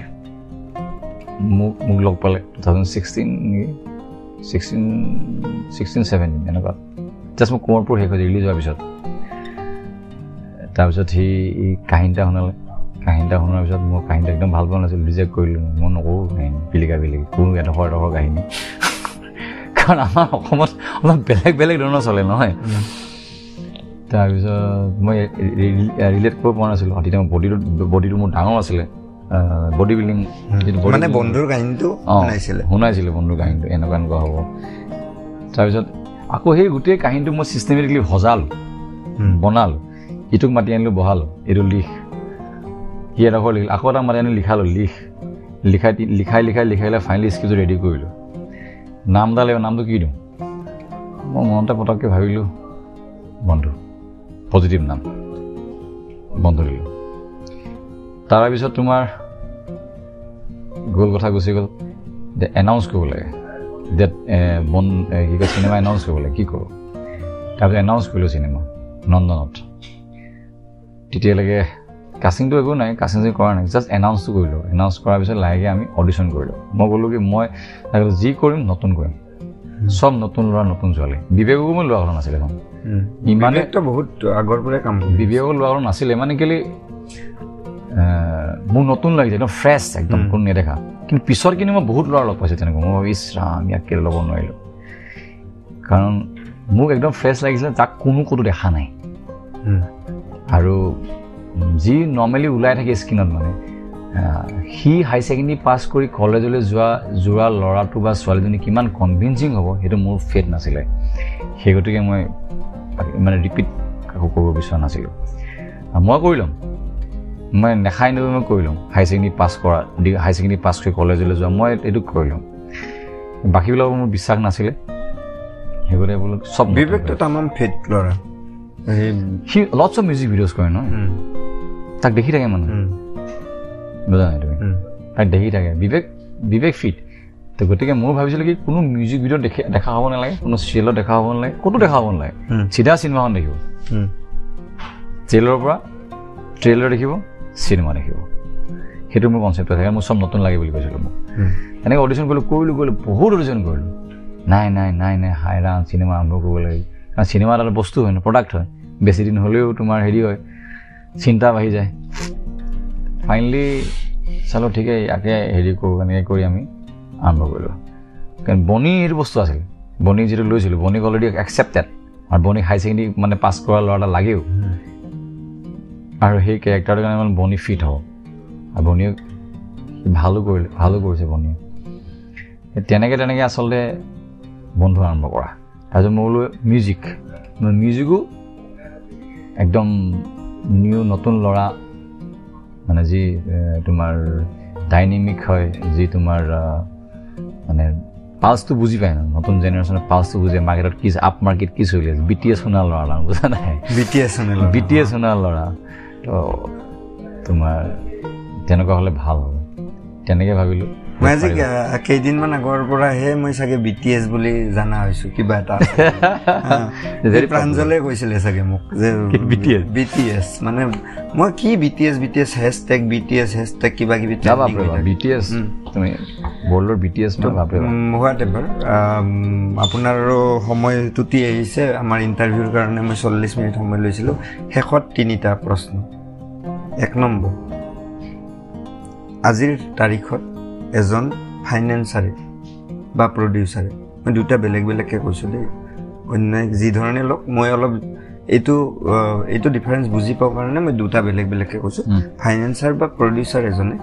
মোক মোক লগ পালে। টু থাউজেণ্ড ছিক্সটিন নেকি? ছিক্সটিন ছিক্সটিন ছেভেণ্টিন এনেকুৱা। জাষ্ট মোক কোঁৱৰপুৰ শেষ হৈছে ৰিলিজ হোৱাৰ পিছত। তাৰপিছত সি ই কাহিনী এটা শুনালে। কাহিনী এটা শুনাৰ পিছত মোৰ কাহিনীটো একদম ভাল পোৱা নাছিল ৰিজেক্ট কৰিলোঁ। মই নকৰোঁ কাহিনী পিলিকা পিলিকি কোনো এডোখৰ এডোখৰ কাহিনী। কাৰণ আমাৰ অসমত অলপ বেলেগ বেলেগ ধৰণৰ চলে নহয়। তাৰপিছত মই ৰিলেট কৰিব পৰা নাছিলোঁ। তেতিয়া মোৰ বডিটো বডিটো মোৰ ডাঙৰ আছিলে। বডি বিল্ডিং মানে বন্ধুৰ কাহিনীটো শুনাইছিলে। শুনাইছিলোঁ বন্ধুৰ কাহিনীটো এনেকুৱা এনেকুৱা হ'ব। তাৰপিছত আকৌ সেই গোটেই কাহিনীটো মই ছিষ্টেমেটিকলি সজালোঁ বনালোঁ। ইটোক মাতি আনিলোঁ বহালোঁ এইটো লিখ। সি এডোখৰ লিখিল আকৌ এটা মাতি আনি লিখালোঁ লিখ। লিখাই লিখাই লিখাই লিখাই লিখাই ফাইনেলি স্ক্ৰিপ্টটো ৰেডি কৰিলোঁ। নাম এটা লাগিব নামটো কি দিওঁ? মই মনতে পটককৈ ভাবিলোঁ বন্ধু পজিটিভ নাম। বন্ধু দিলোঁ। তাৰপিছত তোমাৰ গ'ল কথা গুচি গ'ল। যে এনাউন্স কৰিব লাগে ডেট বন কি কয় চিনেমা এনাউন্স কৰিব লাগে কি কৰোঁ? তাৰপিছত এনাউন্স কৰিলোঁ চিনেমা নন্দনত। তেতিয়ালৈকে কাষ্টিংটো একো নাই কাষ্টিং চাষ্টিং কৰা নাই। জাষ্ট এনাউন্সটো কৰিলোঁ। এনাউন্স কৰাৰ পিছত লাহেকৈ আমি অডিশ্যন কৰিলোঁ। মই ক'লোঁ কি মই যি কৰিম নতুন কৰিম। চব নতুন ল'ৰা নতুন ছোৱালী। বিবেককো মই লোৱা কথা নাছিলে। ইমানে বহুত আগৰ পৰাই কাম কৰি বিবেকো লোৱা কথা নাছিলে। মানে কেলি মোৰ নতুন লাগিছে একদম ফ্ৰেছ একদম। কোনো নেদেখা। কিন্তু পিছত কিন্তু মই বহুত ল'ৰা লগ পাইছোঁ তেনেকুৱা। মই ভাবি ইছ ৰাম ইয়াক কেলৈ ল'ব নোৱাৰিলোঁ? কাৰণ মোক একদম ফ্ৰেছ লাগিছিলে যাক কোনো ক'তো দেখা নাই। আৰু যি নৰ্মেলি ওলাই থাকে স্কিনত মানে সি হাই ছেকেণ্ডেৰী পাছ কৰি কলেজলৈ যোৱা যোৱা ল'ৰাটো বা ছোৱালীজনী কিমান কনভিনচিং হ'ব সেইটো মোৰ ফেট নাছিলে। সেই গতিকে মই মানে ৰিপিট কাকো কৰিব বিচৰা নাছিলোঁ। মই কৰি ল'ম। মই নেখাই নৈ মই কৰি ল'ম হাই ছেকেণ্ডেৰী পাছ কৰা হাই ছেকেণ্ডেৰী পাছ কৰি কলেজলৈ যোৱা মই এইটো কৰি ল'ম বাকীবিলাকৰ মোৰ বিশ্বাস নাছিলে। সেই গতিকে বোলো চব বিবেকটো তামাম ফিট ল'ৰা। সি লটছ অফ মিউজিক ভিডিঅ'জ কৰে উম, তাক দেখি থাকে মানুহ। বুজা নাই তুমি? তাক দেখি থাকে। বিবেক বিবেক ফিট তো গতিকে মই ভাবিছিলোঁ কি কোনো মিউজিক ভিডিঅ' দেখি দেখা হ'ব নালাগে কোনো চিৰিয়েলত দেখা হ'ব নালাগে ক'তো দেখা হ'ব নালাগে। চিধা চিনেমাখন দেখিব। ট্ৰেইলাৰৰ পৰা ট্ৰেইলাৰ দেখিব। চিনেমা দেখিব। সেইটো মোৰ কনচেপ্ট থাকে মোৰ চব নতুন লাগে বুলি কৈছিলোঁ মোক। এনেকৈ অডিশ্যন কৰিলোঁ কৰিলোঁ কৰিলোঁ বহুত অডিশ্যন কৰিলোঁ। নাই নাই নাই নাই হাই ৰাম চিনেমা আৰম্ভ কৰিব লাগে। কাৰণ চিনেমা এটা বস্তু হয় ন প্ৰডাক্ট হয়। বেছি দিন হ'লেও তোমাৰ হেৰি হয় চিন্তা বাঢ়ি যায়। ফাইনেলি চালোঁ ঠিকেই ইয়াকে হেৰি কৰোঁ এনেকৈ কৰি আমি আৰম্ভ কৰিলোঁ। কাৰণ বনি সেইটো বস্তু আছিল। বনি যিটো লৈছিলোঁ বনিক অলৰেডি একচেপ্টেড আৰু বনিক হাই ছেকেণ্ডেৰী মানে পাছ কৰা ল'ৰা এটা লাগেও। আৰু সেই কেৰেক্টাৰটোৰ কাৰণে মানে বনি ফিট হ'ব আৰু বনিয়ে ভালো কৰিলে ভালো কৰিছে বনিয়ে তেনেকৈ তেনেকৈ আচলতে বন্ধু আৰম্ভ কৰা। তাৰপিছত মই বোলো মিউজিক মিউজিকো একদম নিউ নতুন ল'ৰা মানে যি তোমাৰ ডাইনেমিক হয় যি তোমাৰ মানে পালচটো বুজি পায় ন নতুন জেনেৰেশ্যনৰ পালচটো বুজি পায় মাৰ্কেটত কি আপ মাৰ্কেট কি চলি আছে বি টি এছ শুনা ল'ৰা বুজা নাই? BTS শুনিল বি টি এছ শুনা ল'ৰা। তো তোমাৰ তেনেকুৱা হ'লে ভাল হ'ব। তেনেকৈ ভাবিলোঁ। মই আজি কেইদিনমান আগৰ পৰাহে মই চাগে বি টি এছ বুলি জানা হৈছো কিবা এটা। প্ৰাঞ্জলে কৈছিলে চাগে মোক যে BTS? বি টি এছ মানে মই কি B T S B T S hashtag B T S hashtag কিবা কিবি বি টি এছ। তুমি বৰ্ল্ডৰ B T S whatever. আপোনাৰো সময় টুটি আহিছে। আমাৰ ইণ্টাৰভিউৰ কাৰণে মই চল্লিছ মিনিট সময় লৈছিলোঁ। শেষত তিনিটা প্ৰশ্ন। এক নম্বৰ। আজিৰ তাৰিখত এজন ফাইনেন্সাৰে বা প্ৰডিউচাৰে মই দুটা বেলেগ বেলেগকৈ কৈছোঁ দেই। অন্য যি ধৰণে লওক মই অলপ এইটো এইটো ডিফাৰেঞ্চ বুজি পাওঁ কাৰণে মই দুটা বেলেগ বেলেগকৈ কৈছোঁ। ফাইনেন্সাৰ বা প্ৰডিউচাৰ এজনে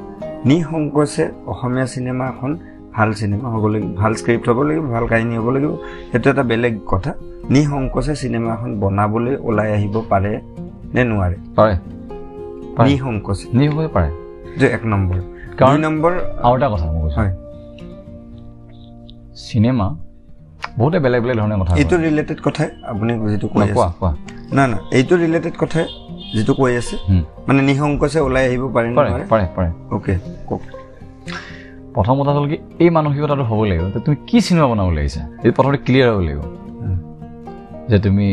নিসংকোচে অসমীয়া চিনেমা এখন ভাল চিনেমা হ'ব লাগিব ভাল স্ক্ৰিপ্ট হ'ব লাগিব ভাল কাহিনী হ'ব লাগিব সেইটো এটা বেলেগ কথা। নিসংকোচে চিনেমা এখন বনাবলৈ ওলাই আহিব পাৰে নে নোৱাৰে? পাৰে। নিসংকোচে নিশ্চয় পাৰে। যে এক নম্বৰ। দুই নম্বৰ আৰু এটা কথা মই কৈছোঁ। হয়। চিনেমা বহুতে বেলেগ বেলেগ ধৰণে কথা এইটো। ৰিলেটেড কথাই আপুনি যিটো কোৱা কোৱা। না না এইটো ৰিলেটেড কথাই যিটো কৈ আছে। মানে নিসংকোচে ওলাই আহিব পাৰে পাৰে পাৰে অ'কে কওক। প্ৰথম কথা হ'ল কি এই মানসিকতাটো হ'ব লাগিব। তুমি কি চিনেমা বনাব লাগিছা? এইটো প্ৰথমতে ক্লিয়াৰ হ'ব লাগিব। যে তুমি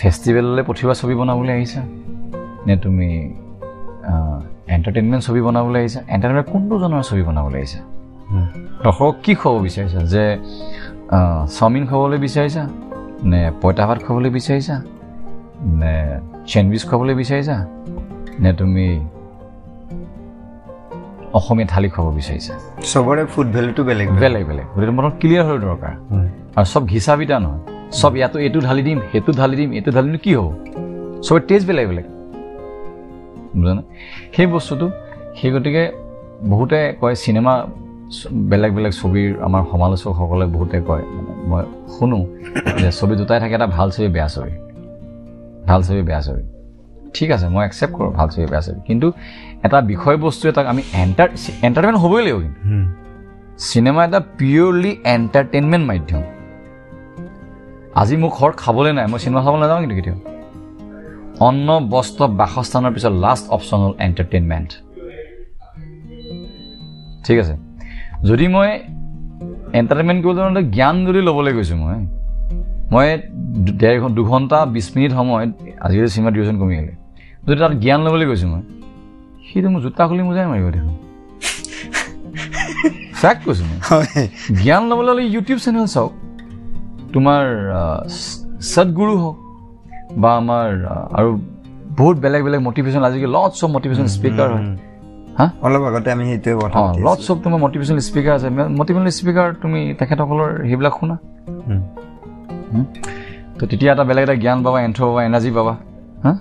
ফেষ্টিভেললৈ পঠিওৱা ছবি বনাবলৈ আহিছা নে তুমি এণ্টাৰটেইনমেণ্ট ছবি বনাবলৈ আহিছা এণ্টাৰটেইনমেণ্ট কোনটো জনৰ ছবি বনাবলৈ আহিছা? দৰ্শকক কি খুৱাব বিচাৰিছা? যে চাওমিন খুৱাবলৈ বিচাৰিছা নে পঁইতা ভাত খুৱাবলৈ বিচাৰিছা? নে চেণ্ডউইচ খুৱাবলৈ বিচাৰিছা নে তুমি অসমীয়া থালি খুৱাব বিচাৰিছা চবৰে ফুড ভেলুটো বেলেগ বেলেগ বেলেগ গতিকে মনত ক্লিয়াৰ হৈ দৰকাৰ আৰু চব ঘিচা পিটা নহয় চব ইয়াতো এইটো ঢালি দিম সেইটো ঢালি দিম এইটো ঢালি দিম কি হ'ব চবে টেষ্ট বেলেগ বেলেগ বুজানে সেই বস্তুটো সেই গতিকে বহুতে কয় চিনেমা বেলেগ বেলেগ ছবিৰ আমাৰ সমালোচকসকলে বহুতে কয় মই শুনো যে ছবি দুটাই থাকে এটা ভাল ছবি বেয়া ছবি ভাল ছবি বেয়া ছবি ঠিক আছে মই একচেপ্ট কৰোঁ ভাল ছবি বেয়া ছবি কিন্তু এটা বিষয়বস্তু এটাক আমি এণ্টাৰ এণ্টাৰটেইনমেণ্ট হ'বই লাগিব কিন্তু। চিনেমা এটা পিয়'ৰলি এণ্টাৰটেইনমেণ্ট মাধ্যম। আজি মোক ঘৰত খাবলৈ নাই মই চিনেমা চাবলৈ নাযাওঁ কিন্তু কেতিয়াও। অন্ন বস্ত্ৰ বাসস্থানৰ পিছত লাষ্ট অপশ্যন হ'ল এণ্টাৰটেইনমেণ্ট ঠিক আছে। যদি মই এণ্টাৰটেইনমেণ্ট কৰিবলৈ জ্ঞান যদি ল'বলৈ গৈছোঁ মই মই ডেৰ ঘণ্টা দুঘণ্টা বিছ মিনিট সময়ত আজিকালি চিনেমা ডিউৰেশ্যন কমি গ'লে। যদি তাত জ্ঞান ল'বলৈ গৈছোঁ মই সিটো মোৰ জোতা খুলি মোজাই মাৰিব দেখোন। ফেক্ট কৈছোঁ মই। জ্ঞান ল'বলৈ হ'লে ইউটিউব চেনেল চাওক। তোমাৰ সদগুৰু হওক বা আমাৰ আৰু বহুত বেলেগ বেলেগ মটিভেশ্যন আজিকালি লটছ অফ মটিভেশ্যন স্পীকাৰ হয়। হা? অলপ আগতে আমি সেইটোৱে কথা লটছ অফ তোমাৰ মটিভেশ্যন স্পীকাৰ আছে। মটিভেশ্যন স্পীকাৰ তুমি তেখেতসকলৰ সেইবিলাক শুনা। তো তেতিয়া এটা বেলেগ এটা জ্ঞান পাবা এন্থ্ৰ পাবা এনাৰ্জি পাবা হা?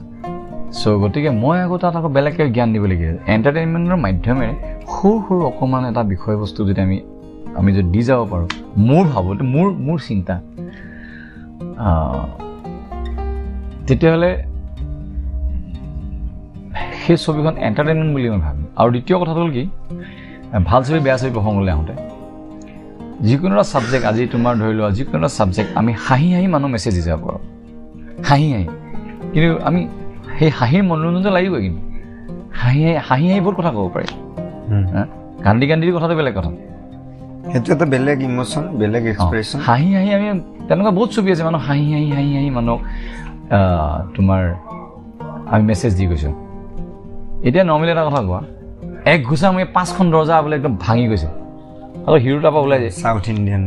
চ' গতিকে মই আকৌ তাত আকৌ বেলেগকৈ জ্ঞান দিবলগীয়া এণ্টাৰটেইনমেণ্টৰ মাধ্যমেৰে সৰু সৰু অকণমান এটা বিষয়বস্তু যদি আমি আমি যদি দি যাব পাৰোঁ মোৰ ভাবোঁ এইটো মোৰ মোৰ চিন্তা তেতিয়াহ'লে সেই ছবিখন এণ্টাৰটেইনমেণ্ট বুলি মই ভাবিম। আৰু দ্বিতীয় কথাটো হ'ল কি ভাল ছবি বেয়া ছবি প্ৰসংগলৈ আহোঁতে। যিকোনো এটা ছাবজেক্ট আজি তোমাৰ ধৰি লোৱা যিকোনো এটা ছাবজেক্ট আমি হাঁহি হাঁহি মানুহ মেছেজ দি যাব পাৰোঁ হাঁহি হাঁহি। কিন্তু আমি সেই হাঁহিৰ মনোৰঞ্জনটো লাগিবই কিন্তু। হাঁহি হাঁহি হাঁহি হাঁহি বহুত কথা ক'ব পাৰি? কান্দি কান্দি কথাটো বেলেগ কথা। সেইটো এটা বেলেগ ইম'চন বেলেগ এক্সপ্ৰেশ্যন হাঁহি হাঁহি আমি তেনেকুৱা বহুত ছবি আছে। মানুহ হাঁহি হাঁহি হাঁহি হাঁহি মানুহক তোমাৰ আমি মেছেজ দি গৈছোঁ। এতিয়া নৰ্মেলি এটা কথা কোৱা। এক ঘোচা মই পাঁচখন দৰ্জা বোলে একদম ভাঙি গৈছে। আৰু হিৰো তাৰপৰা ওলাই যায়। চাউথ ইণ্ডিয়ান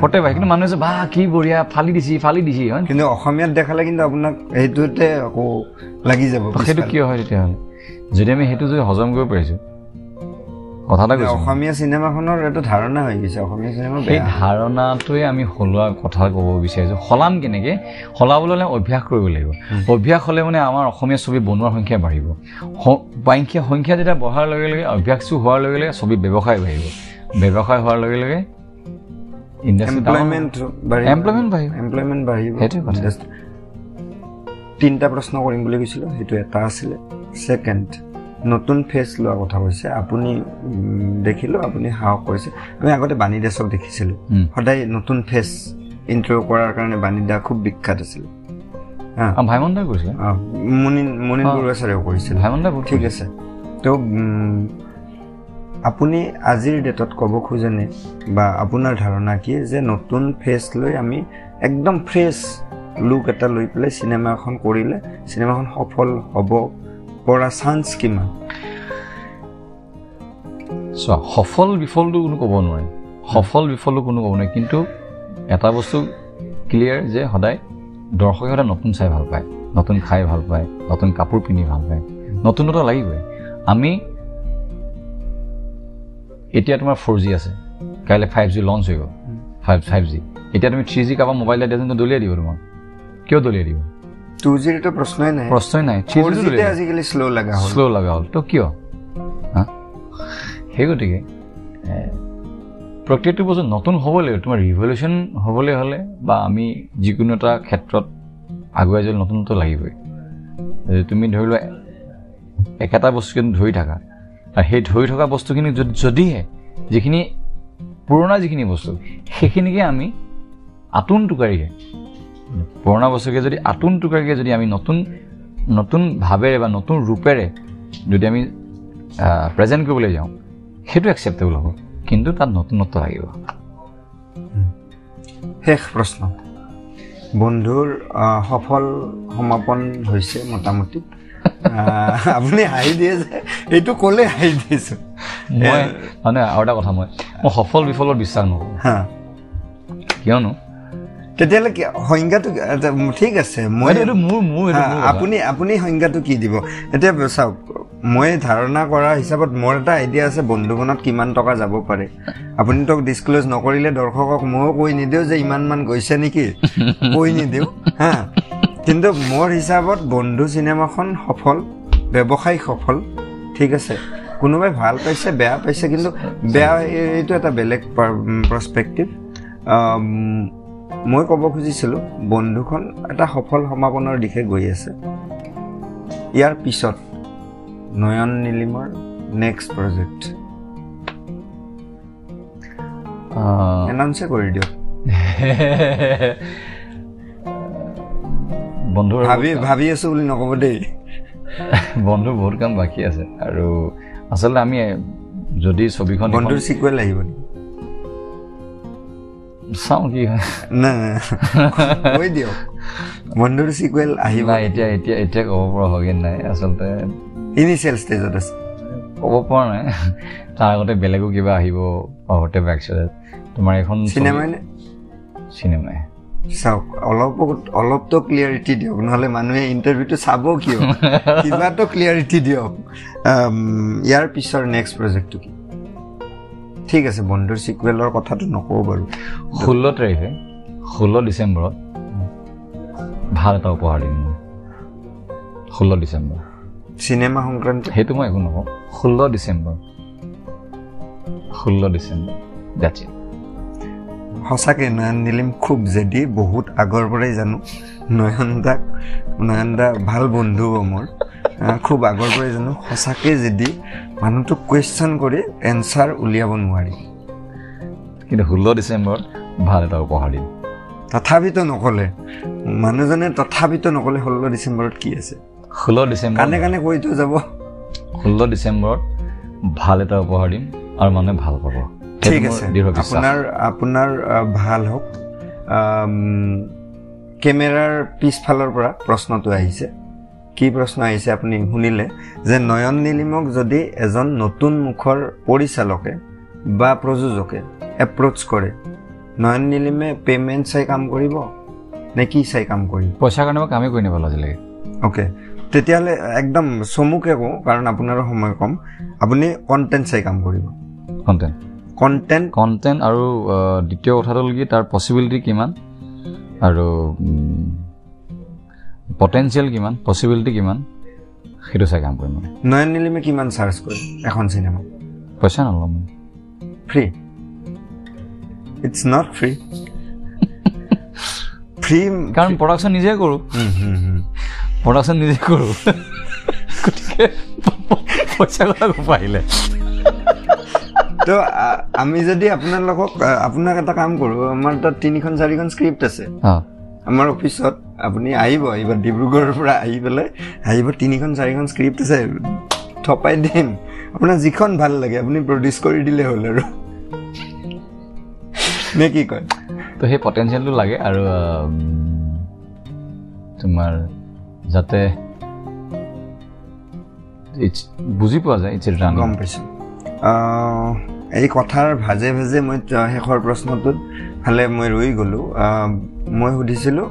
ফটে পাই কিন্তু মানুহে বা কি বঢ়িয়া ফালি দিছি ফালি দিছি হয়? কিন্তু অসমীয়াত দেখালে কিন্তু আপোনাক সেইটোতে আকৌ লাগি যাব সেইটো। কিয় হয় তেতিয়াহ'লে? যদি আমি সেইটো যদি হজম কৰিব পাৰিছোঁ কথা এটা কৈছোঁ। অসমীয়া চিনেমাখনৰ এটা ধাৰণা হৈ গৈছে অসমীয়া চিনেমা সেই ধাৰণাটোৱে আমি সলোৱা কথা ক'ব বিচাৰিছোঁ। সলাম কেনেকৈ? সলাবলৈ হ'লে অভ্যাস কৰিব লাগিব। অভ্যাস হ'লে মানে আমাৰ অসমীয়া ছবি বনোৱাৰ সংখ্যা বাঢ়িব। সংখ্যা সংখ্যা যেতিয়া বঢ়াৰ লগে লগে অভ্যাসটো হোৱাৰ লগে লগে ছবি ব্যৱসায় বাঢ়িব। ব্যৱসায় হোৱাৰ লগে লগে এমপ্লয়মেণ্ট বাঢ়িব। এমপ্লয়মেণ্ট বাঢ়িব। কথা। তিনিটা প্ৰশ্ন কৰিম বুলি কৈছিলোঁ সেইটো এটা আছিলে। ছেকেণ্ড নতুন ফেচ লোৱা কথা কৈছে। আপুনি দেখিলোঁ আপুনি সাহস কৰিছে। আমি আগতে বাণী দাসক দেখিছিলোঁ। সদায় নতুন ফেচ ইণ্টাৰভিউ কৰাৰ কাৰণে বাণী দা খুব বিখ্যাত আছিলে। ভাইমন দাই কৰিছিলে অ, মুনিন মুনিন। বৰুৱা ছাৰেও কৰিছিল। ভাইমন ঠিক আছে। তো উম, আপুনি আজিৰ ডেটত ক'ব খোজেনে বা আপোনাৰ ধাৰণা কি যে নতুন ফেচ লৈ আমি একদম ফ্ৰেছ লুক এটা লৈ পেলাই চিনেমা এখন কৰিলে চিনেমাখন সফল হ'ব পৰা চান্স কিমান? চোৱা সফল বিফলটো কোনো ক'ব নোৱাৰে। সফল বিফলটো কোনো ক'ব নোৱাৰে কিন্তু এটা বস্তু ক্লিয়াৰ যে সদায় দৰ্শকে সদায় নতুন চাই ভাল পায় নতুন খাই ভাল পায় নতুন কাপোৰ পিন্ধি ভাল পায় নতুনতা লাগিবই। আমি এতিয়া তোমাৰ ফ'ৰ জি আছে। কাইলৈ ফাইভ জি লঞ্চ হৈ গ'ল। ফাইভ ফাইভ জি এতিয়া তুমি থ্ৰী জি কাৰোবাৰ মোবাইল এটা দিয়া দলিয়াই দিব তোমাক। কিয় দলিয়াই দিব? টু জিৰটো প্ৰশ্নই নাই। প্ৰশ্নই নাই। আজিকালি শ্ল' লগা হ'ল। শ্ল' লগা হ'ল। তো কিয়? সেই গতিকে প্ৰত্যেকটো বস্তু নতুন হ'ব লাগিব। তোমাৰ ৰিভলিউশ্যন হ'বলৈ হ'লে বা আমি যিকোনো এটা ক্ষেত্ৰত আগুৱাই যোৱা নতুনত্ব লাগিবই। তুমি ধৰি লোৱা একেটা বস্তু ধৰি থাকা। সেই ধৰি থকা বস্তুখিনি যদি যদিহে যিখিনি পুৰণা যিখিনি বস্তু সেইখিনিকে আমি আতোন টোকাৰিকে পুৰণা বস্তুকে যদি আতোন টোকাৰিকে যদি আমি নতুন নতুন ভাৱেৰে বা নতুন ৰূপেৰে যদি আমি প্ৰেজেণ্ট কৰিবলৈ যাওঁ সেইটো একচেপ্টেবল হ'ব। কিন্তু তাত নতুনত্ব লাগিব। শেষ প্ৰশ্ন। বন্ধুৰ সফল সমাপন হৈছে মোটামুটি। আপুনি হাঁহি দিয়ে যে এইটো ক'লে হাঁহি দিছোঁ। মই মানে আৰু এটা কথা মই মই সফল বিফলত বিশ্বাস নকৰোঁ। কিয়নো? তেতিয়াহ'লে কি- সংজ্ঞাটো ঠিক আছে মই। আপুনি আপুনি সংজ্ঞাটো কি দিব? এতিয়া চাওক মই ধাৰণা কৰা হিচাপত মোৰ এটা আইডিয়া আছে বন্ধুগণত কিমান টকা যাব পাৰে। আপুনিতো ডিছক্ল'জ নকৰিলে দৰ্শকক ময়ো কৈ নিদিওঁ যে ইমানমান গৈছে নেকি? কৈ নিদিওঁ হা। কিন্তু মোৰ হিচাপত বন্ধু চিনেমাখন সফল ব্যৱসায় সফল ঠিক আছে। কোনোবাই ভাল পাইছে বেয়া পাইছে কিন্তু বেয়া এই- এইটো এটা বেলেগ প্ৰস্পেক্টিভ মই ক'ব খুজিছিলোঁ বন্ধুখন এটা সফল সমাপনৰ দিশে গৈ আছে। ইয়াৰ পিছত নয়ন নীলিমৰ নেক্সট প্ৰজেক্ট এনাউন্সে কৰি দিয়ক। বন্ধুৰ ভাবি ভাবি আছো বুলি নক'ব দেই। বন্ধুৰ বহুত কাম বাকী আছে। আৰু আচলতে আমি যদি ছবিখন বন্ধুৰ চিকুৱেল আহিব নেকি? চাওঁ কি হয়। দিয়ক। বন্ধুৰ চিকুৱেল আহিব এতিয়া এতিয়া এতিয়া ক'ব পৰা হয়গে নাই। আচলতে ইনিচিয়েল ষ্টেজত আছে। ক'ব পৰা নাই। তাৰ আগতে বেলেগো কিবা আহিব পাহৰতে বাইকচতে তোমাৰ এখন চিনেমাই নে? চিনেমাই চাওক অলপ অলপতো ক্লিয়াৰিটি দিয়ক নহ'লে মানুহে ইণ্টাৰভিউটো চাব কিয়? কিবাটো ক্লিয়াৰিটি দিয়ক। ইয়াৰ পিছৰ নেক্সট প্ৰজেক্টটো কি? ঠিক আছে বন্ধুৰ চিকুৱেলৰ কথাটো নকওঁ বাৰু। ষোল্ল তাৰিখে ষোল্ল ডিচেম্বৰত ভাল এটা উপহাৰ দিম মই। ষোল্ল ডিচেম্বৰ। চিনেমা সংক্ৰান্তি? সেইটো মই একো নকওঁ। ষোল্ল ডিচেম্বৰ। ষোল্ল ডিচেম্বৰ। ডেটছ ইট সঁচাকৈ নয়ন নীলিম খুব জেদি বহুত আগৰ পৰাই জানো। নয়ন দাক নয়ন দা ভাল বন্ধু মোৰ। খুব আগৰ পৰাই জানো সঁচাকৈ জেদি। মানুহটোক কুৱেশ্যন কৰি এনচাৰ উলিয়াব নোৱাৰি। কিন্তু ষোল্ল ডিচেম্বৰত ভাল এটা উপহাৰ দিম। তথাপিতো নক'লে। মানুহজনে তথাপিতো নক'লে ষোল্ল ডিচেম্বৰত কি আছে? ষোল্ল ডিচেম্বৰ কাণে কাণে কৈ থৈ যাব। ষোল্ল ডিচেম্বৰত ভাল এটা উপহাৰ দিম আৰু মানুহে ভাল পাব। ঠিক আছে। আপোনাৰ আপোনাৰ ভাল হওক। কেমেৰাৰ পিছফালৰ পৰা প্ৰশ্নটো আহিছে। কি প্ৰশ্ন আহিছে আপুনি শুনিলে? যে নয়ন নীলিমক যদি এজন নতুন মুখৰ পৰিচালকে বা প্ৰযোজকে এপ্ৰ'চ কৰে নয়ন নীলিমে পে'মেণ্ট চাই কাম কৰিব নে কি চাই কাম কৰিব? পইচাৰ কাৰণে মই কামেই কৰি নাপালোঁ আজিলৈকে। অ'কে তেতিয়াহ'লে একদম চমুকে কওঁ কাৰণ আপোনাৰো সময় কম। আপুনি কণ্টেণ্ট চাই কাম কৰিব। কণ্টেণ্ট কণ্টেণ্ট কণ্টেণ্ট আৰু দ্বিতীয় কথাটো হ'ল কি তাৰ পচিবিলিটি কিমান? আৰু পটেঞ্চিয়েল কিমান? পচিবিলিটি কিমান? সেইটো চাই কাম কৰিম মই নয়ন নীলিমে কিমান চাৰ্জ কৰে এখন চিনেমা পইচা নল'ম free it's not free free কাৰণ প্ৰডাকশ্যন নিজে কৰোঁ। প্ৰডাকশ্যন নিজে কৰোঁ। গতিকে পইচা কথা ক'ব আহিলে। তো আমি যদি আপোনালোকক আপোনাক এটা কাম কৰোঁ আমাৰ তাত তিনিখন চাৰিখন স্ক্ৰিপ্ট আছে। আমাৰ অফিচত আপুনি আহিব আহিব ডিব্ৰুগড়ৰ পৰা আহি পেলাই আহিব তিনিখন চাৰিখন স্ক্ৰিপ্ট আছে থপাই দিম। আপোনাৰ যিখন ভাল লাগে আপুনি প্ৰডিউচ কৰি দিলে হ'ল আৰু। নে কি কয়? তো সেই পটেঞ্চিয়েলটো লাগে আৰু তোমাৰ যাতে বুজি পোৱা যায় ইটছ ৰান গম পাইছোঁ। এই কথাৰ ভাজে ভাজে মই শেষৰ প্ৰশ্নটোত ফালে মই ৰৈ গ'লোঁ। মই সুধিছিলোঁ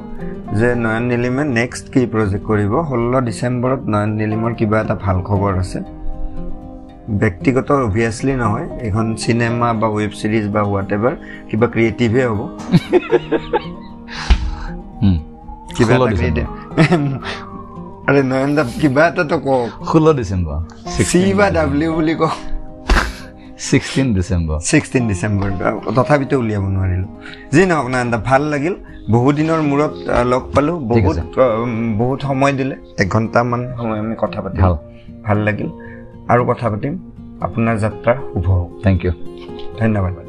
যে নয়ন নীলিমে নেক্সট কি প্ৰজেক্ট কৰিব? ষোল্ল ডিচেম্বৰত নয়ন নীলিমৰ কিবা এটা ভাল খবৰ আছে? ব্যক্তিগত অভিয়াছলি নহয় এইখন চিনেমা বা ৱেব ছিৰিজ বা হোৱাট এভাৰ কিবা ক্ৰিয়েটিভে হ'ব। কিবা এটা আৰে নয়ন দা কিবা এটাতো কওক। ষোল্ল ডিচেম্বৰ চি বা ডাব্লিউ বুলি কওক। ছিক্সটিন ডিচেম্বৰ ছিক্সটিন ডিচেম্বৰ তথাপিতো উলিয়াব নোৱাৰিলোঁ। যি নহওক না এটা ভাল লাগিল। বহু দিনৰ মূৰত লগ পালোঁ। বহুত বহুত সময় দিলে। এঘণ্টামান সময় আমি কথা পাতিম। ভাল। ভাল লাগিল। আৰু কথা পাতিম। আপোনাৰ যাত্ৰা শুভ হওক। থেংক ইউ ধন্যবাদ।